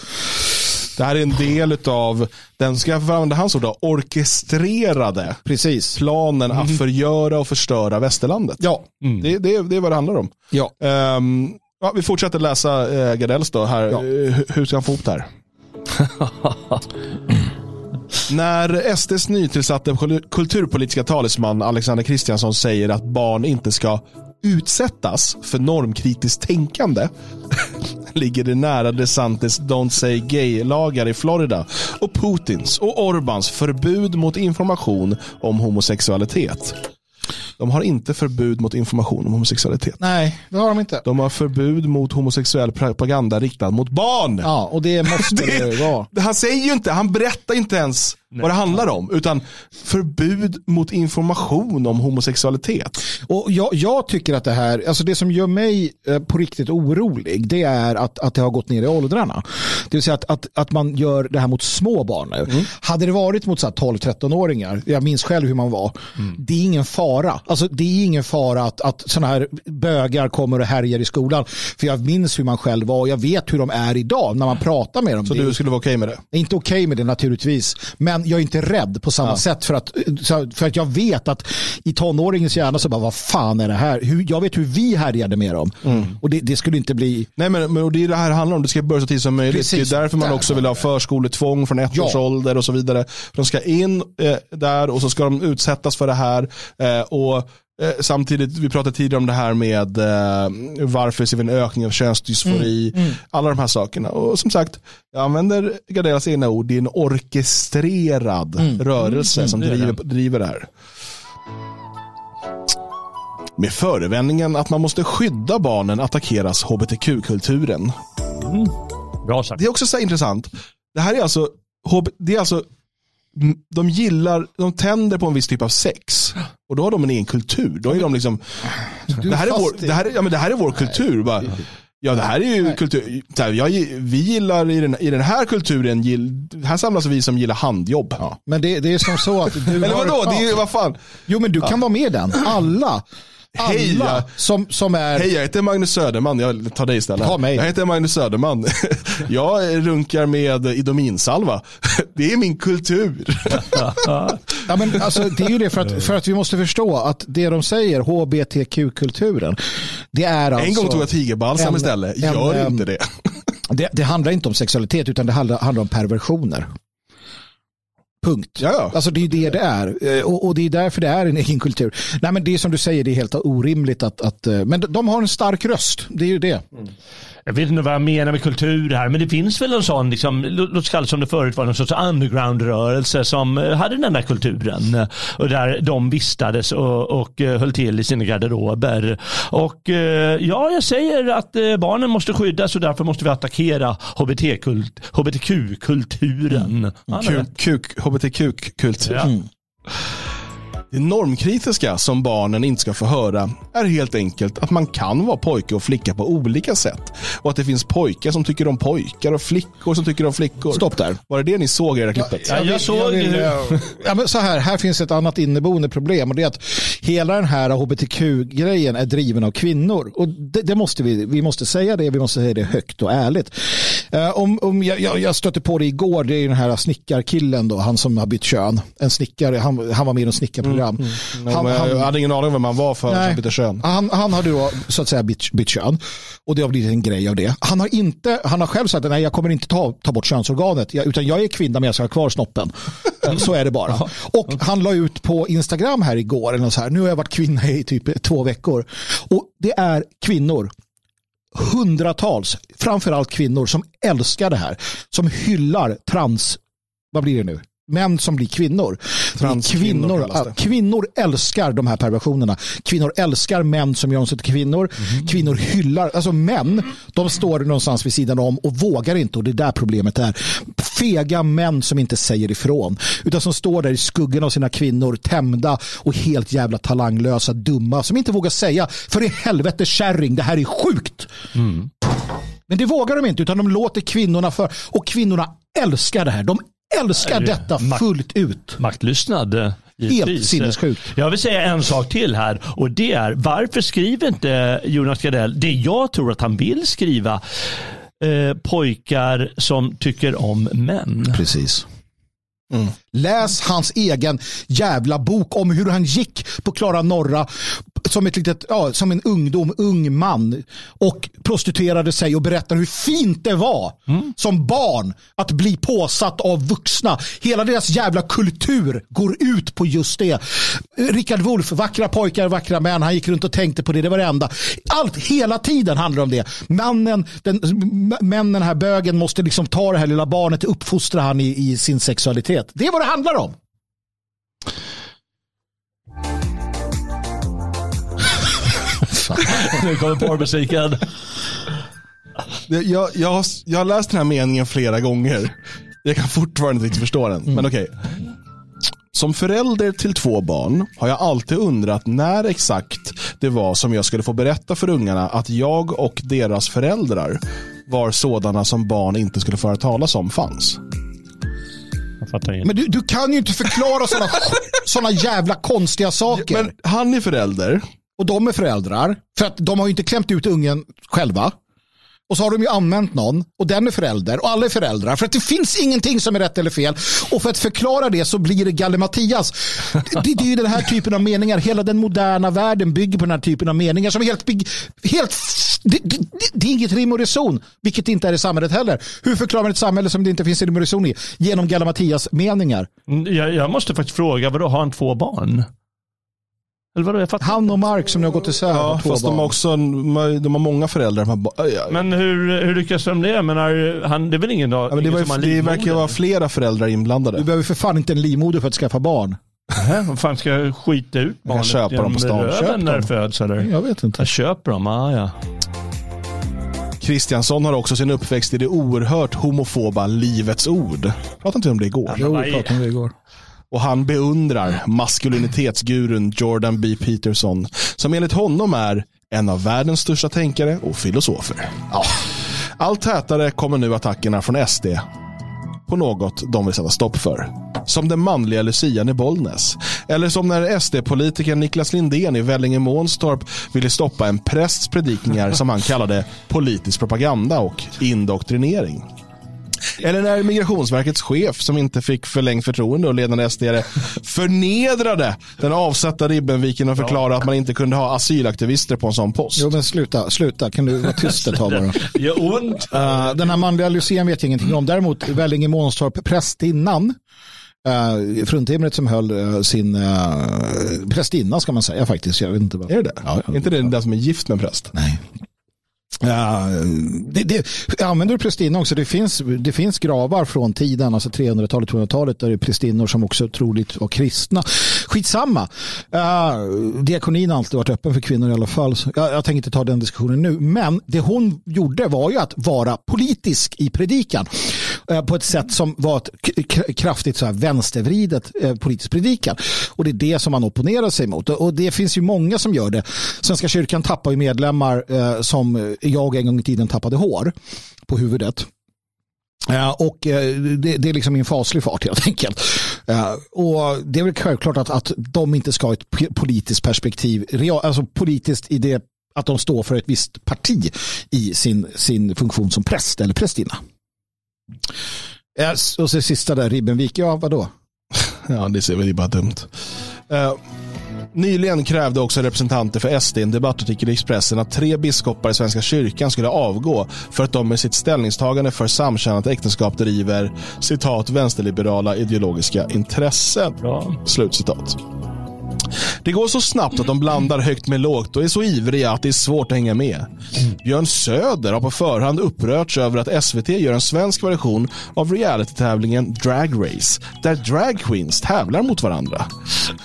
Det här är en del av den, ska jag använda hans ord då, orkestrerade Precis. planen att förgöra och förstöra västerlandet. Ja. Det, det, det är vad det handlar om. Ja. Ehm, ja, vi fortsätter läsa uh, Gardells då. Här. Ja. Eh, hur- ska han få ihop det här? [laughs] När SDs nytillsatte kul- kulturpolitiska talesman Alexander Kristiansson säger att barn inte ska utsättas för normkritiskt tänkande [laughs] ligger det nära DeSantis Don't Say Gay-lagar i Florida och Putins och Orbans förbud mot information om homosexualitet. De har inte förbud mot information om homosexualitet. Nej, det har de inte. De har förbud mot homosexuell propaganda riktad mot barn. Ja, och det måste [laughs] det ju vara. Han säger ju inte, han berättar inte ens vad det handlar om. Utan förbud mot information om homosexualitet. Och jag, jag tycker att det här, alltså det som gör mig eh, på riktigt orolig, det är att, att det har gått ner i åldrarna. Det vill säga att, att, att man gör det här mot små barn nu. Hade det varit mot så här 12-13-åringar, jag minns själv hur man var, det är ingen fara. Alltså det är ingen fara att, att sådana här bögar kommer och härjar i skolan. För jag minns hur man själv var och jag vet hur de är idag när man pratar med dem. Så Det du skulle vara okej med det? inte okej med det naturligtvis. Men jag är inte rädd på samma sätt för att, för att jag vet att i tonåringens hjärna så bara vad fan är det här? Hur, jag vet hur vi härjade med dem. Och det, det skulle inte bli... Nej men, men och det är det här det handlar om, det ska börja så tidigt som möjligt. Precis. Det är därför man också vill ha förskoletvång från ett Ja. års ålder och så vidare. De ska in eh, där och så ska de utsättas för det här. Eh, och Samtidigt, vi pratade tidigare om det här med eh, varför ser vi en ökning av könsdysfori. Mm, Alla de här sakerna. Och som sagt, jag använder Gardellas egna ord, det är en orkestrerad Mm. rörelse som det är driver, driver det här. Med förevändningen att man måste skydda barnen attackeras hbtq-kulturen. Bra sagt. Det är också så intressant. Det här är alltså, det är alltså mm, de gillar, de tänder på en viss typ av sex. Och då har de en egen kultur. Då är de liksom, det här är, vår, det, här är, ja, men det här är vår kultur. Bara, ja, det här är ju kultur. Här, jag, vi gillar i den, i den här kulturen, gill, här samlas vi som gillar handjobb. Men det, det är som så att du [laughs] Eller har- vadå? Det är, ju- ja. vad fan. Jo men du kan vara med i den. Alla. Alla Heja. som, som är... Hej, jag heter Magnus Söderman. Jag tar dig istället. Ta mig. Jag heter Magnus Söderman. [laughs] Jag runkar med Idominsalva. [laughs] Det är min kultur. [laughs] Ja, men alltså, det är ju det för att, för att vi måste förstå att det de säger, HBTQ-kulturen, det är alltså... En gång tog jag tigerbalsam en- istället. en, Gör ehm, inte det. Det, det handlar inte om sexualitet utan det handlar, handlar om perversioner. Punkt. Ja. Alltså det är det det är. Eh, Och, och det är därför det är en egen kultur. Nej men det är som du säger, det är helt orimligt att, att eh, men de har en stark röst. Det är ju det. Jag vet inte vad jag menar med kultur här, men det finns väl en sån, liksom, lå- låt oss kalla det som det förut var, någon sorts underground-rörelse som eh, hade den där kulturen. Och där de vistades och, och eh, höll till i sina garderober. Och eh, ja, jag säger att barnen måste skyddas och därför måste vi attackera HBTQ-kulturen. Han har rätt. Kuk, HBTQ-kultur. Ja. Det normkritiska som barnen inte ska få höra är helt enkelt att man kan vara pojke och flicka på olika sätt. Och att det finns pojkar som tycker om pojkar och flickor som tycker om flickor. Stopp där. Var det det ni såg i det här klippet? Ja, jag såg eh, ja, men så här, här finns ett annat inneboende problem och det är att hela den här hbtq-grejen är driven av kvinnor. Och det, det måste vi, vi måste säga det, vi måste säga det högt och ärligt. Eh, om, om jag, jag, jag stötte på det igår, det är den här snickarkillen då, han som har bytt kön. En snickare, han, han var med i något snickarprogram. Han, Men jag han, hade ingen aning om vem man var för Nej. att byta kön. han, han hade då så att säga bytt, bytt kön och det har blivit en grej av det. Han har, inte, han har själv sagt att nej, jag kommer inte ta, ta bort könsorganet jag, utan jag är kvinna men jag ska ha kvar snoppen. [laughs] Så är det bara. Och han la ut på Instagram här igår, eller så här, nu har jag varit kvinna i typ två veckor. Och det är kvinnor hundratals, framförallt kvinnor som älskar det här, som hyllar trans, vad blir det nu? Män som blir kvinnor. Transkvinnor kvinnor, kvinnor älskar de här perversionerna. Kvinnor älskar män som gör sig till kvinnor. Mhm. Kvinnor hyllar, alltså män, de står någonstans vid sidan om och vågar inte och det är där problemet är. Fega män som inte säger ifrån. Utan som står där i skuggan av sina kvinnor, tämda och helt jävla talanglösa, dumma, som inte vågar säga för i helvete kärring, det här är sjukt. Men det vågar de inte utan de låter kvinnorna för och kvinnorna älskar det här. De älskar detta fullt ut. Maktlystnad. eh, givetvis. sinnessjukt. Jag vill säga en sak till här och det är varför skriver inte Jonas Gardell det jag tror att han vill skriva? Eh, pojkar som tycker om män. Precis. Läs hans egen jävla bok om hur han gick på Klara Norra som, ett litet, ja, som en ungdom, ung man och prostituerade sig och berättar hur fint det var som barn att bli påsatt av vuxna. Hela deras jävla kultur går ut på just det. Rickard Wolff, vackra pojkar, vackra män. Han gick runt och tänkte på det. Det var det enda. Allt, hela tiden handlar om det. Mannen, den, männen, här bögen måste liksom ta det här lilla barnet och uppfostra han i, i sin sexualitet. Det är vad det handlar om. [laughs] Nu kommer porrmusiken. Jag, jag, har, jag har läst den här meningen flera gånger. Jag kan fortfarande inte förstå den. Men okej. Som förälder till två barn har jag alltid undrat när exakt det var som jag skulle få berätta för ungarna att jag och deras föräldrar var sådana som barn inte skulle föra talas om fanns. Jag fattar inte. Men du, du kan ju inte förklara sådana [laughs] såna jävla konstiga saker. Men han är förälder. och de är föräldrar. För att de har ju inte klämt ut ungen själva. Och så har de ju använt någon och den är förälder och alla är föräldrar. För att det finns ingenting som är rätt eller fel. Och för att förklara det så blir det Galle-Mattias. Det, det är ju den här typen av meningar. Hela den moderna världen bygger på den här typen av meningar som är helt... helt det, det, det är inget rim och reson, vilket inte är i samhället heller. Hur förklarar man ett samhälle som det inte finns rim och reson i? Genom Galle-Mattias meningar. Mm, Jag, jag måste faktiskt fråga, vadå, har han två barn? Eller vadå, jag fattar Han och Mark som nu har gått isär Ja, fast de barn. har också de har många föräldrar. De Men hur, hur lyckas de det? Jag menar, han, det är väl ingen, Ja, men det, ingen var, som det verkar vara flera föräldrar inblandade. Du behöver för fan inte en livmoder för att skaffa barn. Vad fan ska jag skita ut barnet köpa dem på stan. Köp när det föds eller? Jag vet inte. Jag köper dem, ah, ja. Kristiansson har också sin uppväxt i det oerhört homofoba Livets Ord. Pratade inte om det igår? Jo, vi pratade om det igår. Och han beundrar maskulinitetsgurun Jordan B. Peterson, som enligt honom är en av världens största tänkare och filosofer. Ja. Allt tätare kommer nu attackerna från SD på något de vill sätta stopp för. Som den manliga lucian i Bollnäs. Eller som när SD-politikern Niklas Lindén i Vellinge Månstorp ville stoppa en prästs predikningar som han kallade politisk propaganda och indoktrinering. Eller när Migrationsverkets chef, som inte fick förlängt förtroende och ledande SD [laughs] förnedrade den avsatta Ribbenviken och förklarade att man inte kunde ha asylaktivister på en sån post. Jo, men sluta, sluta. Kan du vara tyst ett tag bara? [laughs] Gör ont. Uh, den här manliga Lucien vet jag ingenting om. Däremot Vellinge Månstorp, prästinnan, uh, fruntimret som höll uh, sin uh, prästinna ska man säga faktiskt. Jag vet inte vad. Är det det? Ja, ja. Inte det den som är gift med en präst? Nej. Ja, det, det, använder du prästinna också? Det finns, det finns gravar från tiden, alltså 300-talet, 200-talet, där det är prästinnor som också troligt var kristna. Skitsamma. Uh, diakonin har alltid varit öppen för kvinnor i alla fall. Så jag, jag tänker inte ta den diskussionen nu. Men det hon gjorde var ju att vara politisk i predikan. Eh, på ett sätt som var ett kraftigt så här vänstervridet politiskt politisk predikan. Och det är det som man opponerar sig mot. Och det finns ju många som gör det. Svenska kyrkan tappar ju medlemmar som jag en gång i tiden tappade hår på huvudet. Ja, och eh, det, det är liksom en faslig fart helt enkelt. Ja, och det är väl självklart att, att de inte ska ha ett politiskt perspektiv, real, alltså politiskt i det att de står för ett visst parti i sin, sin funktion som präst eller prästinna. Och så sista där, Ribbenvik, ja vadå? Ja, det ser väl bara dumt. Nyligen krävde också representanter för SD i en debattartikel i Expressen att tre biskopar i Svenska kyrkan skulle avgå för att de med sitt ställningstagande för samkönat äktenskap driver citat vänsterliberala ideologiska intressen. Bra. Slutcitat. Det går så snabbt att de blandar högt med lågt och är så ivriga att det är svårt att hänga med. Björn Söder har på förhand upprörts över att SVT gör en svensk version av realitytävlingen Drag Race, där dragqueens tävlar mot varandra.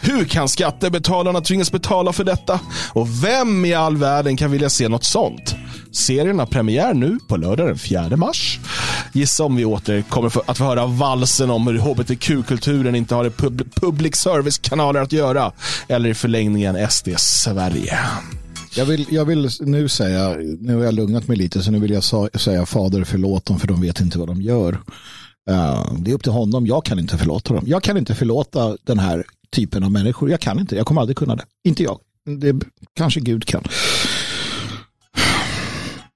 Hur kan skattebetalarna tvingas betala för detta? Och vem i all världen kan vilja se något sånt? Serien har premiär nu på lördag den 4 mars. Gissa om vi åter kommer att få höra valsen om hur hbtq-kulturen inte har i pub public service-kanaler att göra. Eller i förlängningen SD Sverige. Jag vill, jag vill nu säga, nu har jag lugnat mig lite, så nu vill jag sa, säga fader förlåt dem för de vet inte vad de gör. Uh, det är upp till honom, jag kan inte förlåta dem. Jag kan inte förlåta den här typen av människor. Jag kan inte, jag kommer aldrig kunna det. Inte jag. Det kanske Gud kan.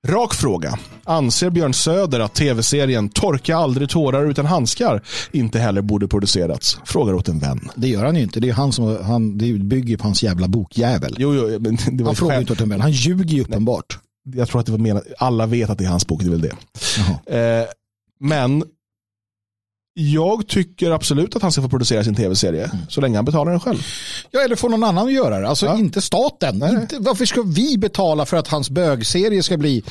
Rak fråga. Anser Björn Söder att tv-serien Torka aldrig tårar utan handskar inte heller borde producerats? Frågar åt en vän. Det gör han ju inte. Det är han som han, det bygger på hans jävla bokjävel. Jo, jo, men det var han frågar inte åt en vän. Han ljuger ju uppenbart. Jag tror att det var menat. Alla vet att det är hans bok. Det är väl det. Eh, men jag tycker absolut att han ska få producera sin tv-serie mm. så länge han betalar den själv. Ja, eller får någon annan att göra det. Alltså ja. inte staten. Inte, varför ska vi betala för att hans bögserie ska bli...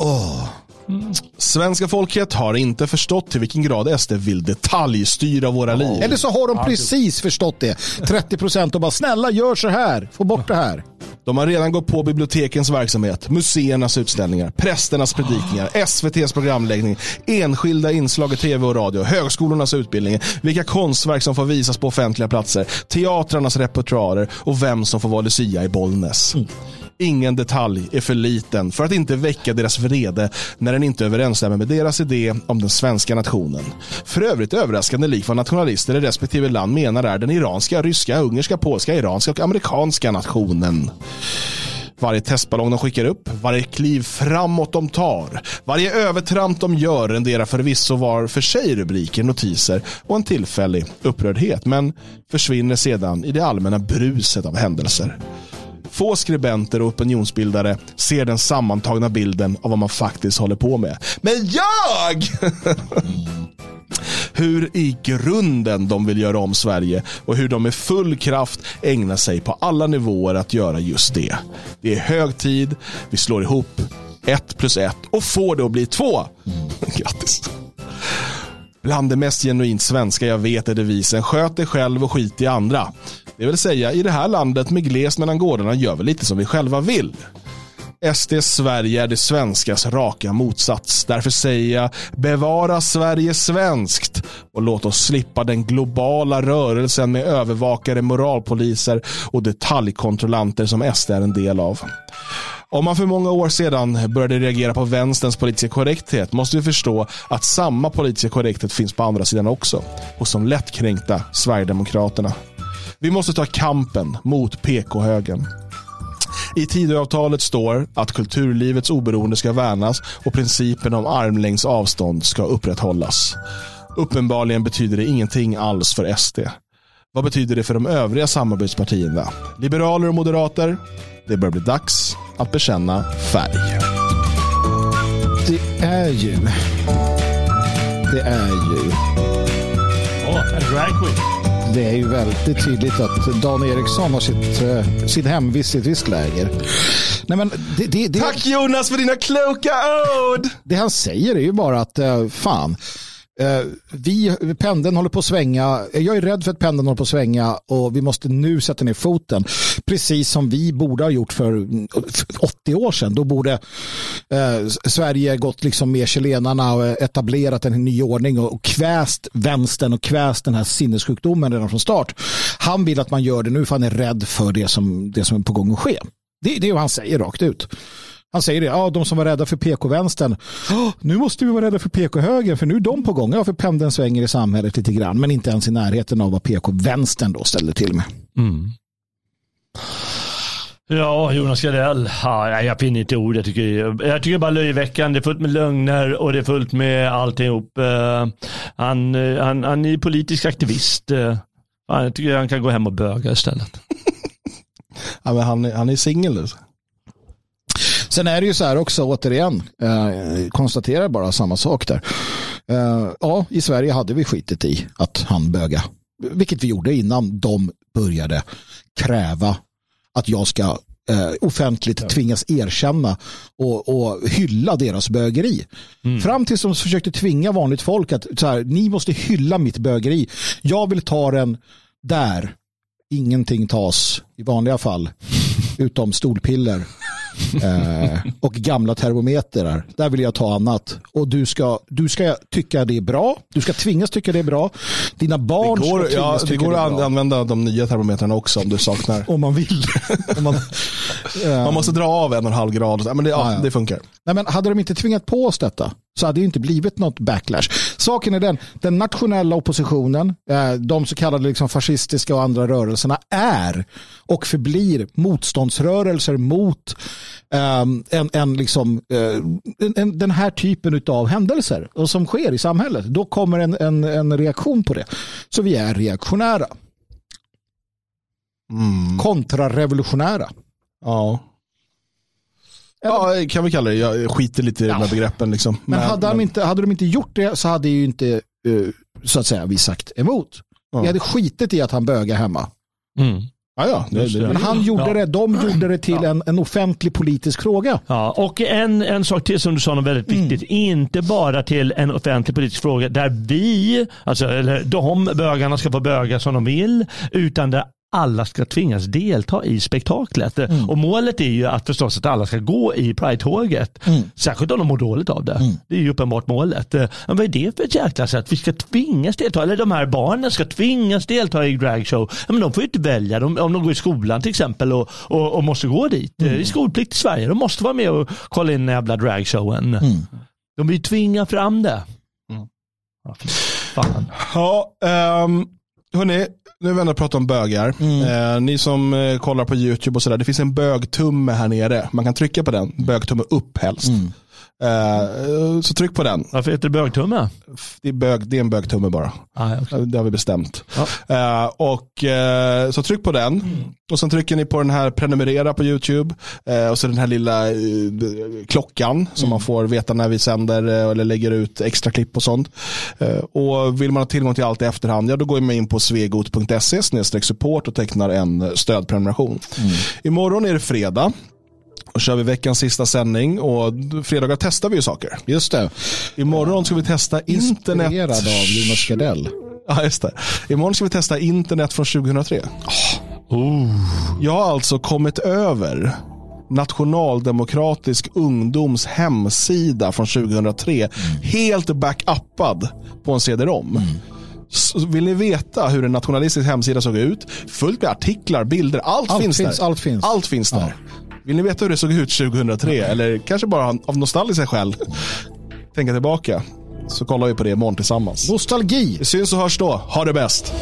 Oh. Mm. Svenska folket har inte förstått till vilken grad SD vill detaljstyra våra oh. liv. Eller så har de precis förstått det. 30 procent och bara snälla gör så här, få bort det här. De har redan gått på bibliotekens verksamhet, museernas utställningar, prästernas predikningar, SVTs programläggning, enskilda inslag i tv och radio, högskolornas utbildning, vilka konstverk som får visas på offentliga platser, teatrarnas repertoarer och vem som får vara Lucia i Bollnäs. Mm. Ingen detalj är för liten för att inte väcka deras vrede när den inte överensstämmer med deras idé om den svenska nationen. För övrigt överraskande lik vad nationalister i respektive land menar är den iranska, ryska, ungerska, polska, iranska och amerikanska nationen. Varje testballong de skickar upp, varje kliv framåt de tar, varje övertramp de gör renderar förvisso var för sig rubriker, notiser och en tillfällig upprördhet, men försvinner sedan i det allmänna bruset av händelser. Få skribenter och opinionsbildare ser den sammantagna bilden av vad man faktiskt håller på med. Men jag! [laughs] hur i grunden de vill göra om Sverige och hur de med full kraft ägnar sig på alla nivåer att göra just det. Det är hög tid, vi slår ihop ett plus ett och får det att bli två. [laughs] Grattis. Bland det mest genuint svenska jag vet är devisen sköt dig själv och skit i andra. Det vill säga, i det här landet med gles mellan gårdarna gör vi lite som vi själva vill. SD Sverige är det svenskas raka motsats. Därför säger jag bevara Sverige svenskt och låt oss slippa den globala rörelsen med övervakare, moralpoliser och detaljkontrollanter som SD är en del av. Om man för många år sedan började reagera på vänsterns politiska korrekthet måste vi förstå att samma politiska korrekthet finns på andra sidan också. Hos de lättkränkta Sverigedemokraterna. Vi måste ta kampen mot PK-högen. I Tidöavtalet står att kulturlivets oberoende ska värnas och principen om armlängds avstånd ska upprätthållas. Uppenbarligen betyder det ingenting alls för SD. Vad betyder det för de övriga samarbetspartierna? Liberaler och moderater? Det börjar bli dags att bekänna färg. Det är ju... Det är ju... Åh, oh, en drag queen det är ju väldigt tydligt att Dan Eriksson har sitt, uh, sitt hemvist i ett visst läger. Nej, men det, det, det, Tack Jonas för dina kloka ord! Det han säger är ju bara att uh, fan, Eh, Eh, vi, pendeln håller på att svänga. Eh, jag är rädd för att pendeln håller på att svänga och vi måste nu sätta ner foten. Precis som vi borde ha gjort för 80 år sedan. Då borde eh, Sverige gått liksom med chilenarna och etablerat en ny ordning och, och kväst vänstern och kväst den här sinnessjukdomen redan från start. Han vill att man gör det nu för han är rädd för det som, det som är på gång att ske. Det, det är vad han säger rakt ut. Han säger det, ja, de som var rädda för PK-vänstern. Oh, nu måste vi vara rädda för PK-högern för nu är de på gång. Ja, för pendeln svänger i samhället lite grann, men inte ens i närheten av vad PK-vänstern då ställde till med. Mm. Ja, Jonas Gardell. Ja, jag finner inte ord. Jag tycker, jag tycker bara löjeväckande. Det är fullt med lögner och det är fullt med alltihop. Uh, han, uh, han, han är politisk aktivist. Uh, jag tycker han kan gå hem och böga istället. [laughs] ja, men han, han är singel. Alltså. Sen är det ju så här också, återigen, eh, konstaterar bara samma sak där. Eh, ja, i Sverige hade vi skitit i att han böga. vilket vi gjorde innan de började kräva att jag ska eh, offentligt ja. tvingas erkänna och, och hylla deras bögeri. Mm. Fram tills de försökte tvinga vanligt folk att så här, ni måste hylla mitt bögeri. Jag vill ta den där. Ingenting tas i vanliga fall utom stolpiller eh, och gamla termometrar. Där vill jag ta annat. Och du ska, du ska tycka det är bra. Du ska tvingas tycka det är bra. Dina barn det går, ska tvingas ja, det går att använda de nya termometrarna också om du saknar. om man vill. om man, eh, man måste dra av en och en halv grad. Men det, ja, ja. det funkar. Nej, men hade de inte tvingat på oss detta så hade det inte blivit något backlash. Saken är den, den nationella oppositionen, eh, de så kallade liksom fascistiska och andra rörelserna är och förblir motståndsrörelser mot um, en, en liksom, uh, en, den här typen av händelser och som sker i samhället. Då kommer en, en, en reaktion på det. Så vi är reaktionära. Mm. Kontrarevolutionära. Ja. Ja, kan vi kalla det. Jag skiter lite i ja. de här begreppen. Liksom. Men, men, hade, men... De inte, hade de inte gjort det så hade ju inte uh, så att säga vi sagt emot. Ja. Vi hade skitit i att han bögar hemma. Mm. Ja, ja, det, det, men han gjorde ja. det, de gjorde det till ja. en, en offentlig politisk fråga. Ja, och en, en sak till som du sa något väldigt mm. viktigt. Inte bara till en offentlig politisk fråga där vi, alltså eller de bögarna ska få böga som de vill, utan där alla ska tvingas delta i spektaklet. Mm. Och målet är ju att förstås att alla ska gå i Pride-tåget. Mm. Särskilt om de mår dåligt av det. Mm. Det är ju uppenbart målet. Men vad är det för ett jäkla sätt? Vi ska tvingas delta, eller de här barnen ska tvingas delta i dragshow. Men de får ju inte välja de, om de går i skolan till exempel och, och, och måste gå dit. Mm. Det är skolplikt i Sverige. De måste vara med och kolla in den jävla dragshowen. Mm. De vill tvinga fram det. Mm. Ja, fan. Ja, um, hörni, nu vänder vi prata om bögar. Mm. Eh, ni som eh, kollar på YouTube och sådär, det finns en bögtumme här nere. Man kan trycka på den, bögtumme upp helst. Mm. Uh, så tryck på den. Varför heter det bögtumme? Det är, bög, det är en bögtumme bara. Ah, okay. Det har vi bestämt. Ah. Uh, och uh, Så tryck på den. Mm. Och sen trycker ni på den här prenumerera på YouTube. och så den här lilla klockan mm. som man får veta när vi sänder eller lägger ut extra klipp och sånt. och vill man ha tillgång till allt i efterhand, ja då går man in på svegot.se support och tecknar en stödprenumeration. Mm. Imorgon är det fredag. Och kör vi veckans sista sändning och fredagar testar vi ju saker. Just det. Imorgon ska vi testa internet. Inspirerad av Jonas Gardell. Ja, just det. Imorgon ska vi testa internet från 2003. Oh. Jag har alltså kommit över Nationaldemokratisk ungdoms hemsida från 2003. Mm. Helt backuppad på en CD-ROM. Mm. vill ni veta hur en nationalistisk hemsida såg ut? Fullt med artiklar, bilder, allt, allt finns, finns, där. Allt finns. Allt finns där. Ja. Vill ni veta hur det såg ut 2003? Eller kanske bara av nostalgiska skäl tänka tillbaka. Så kollar vi på det imorgon tillsammans. Nostalgi. Vi syns och hörs då. Ha det bäst.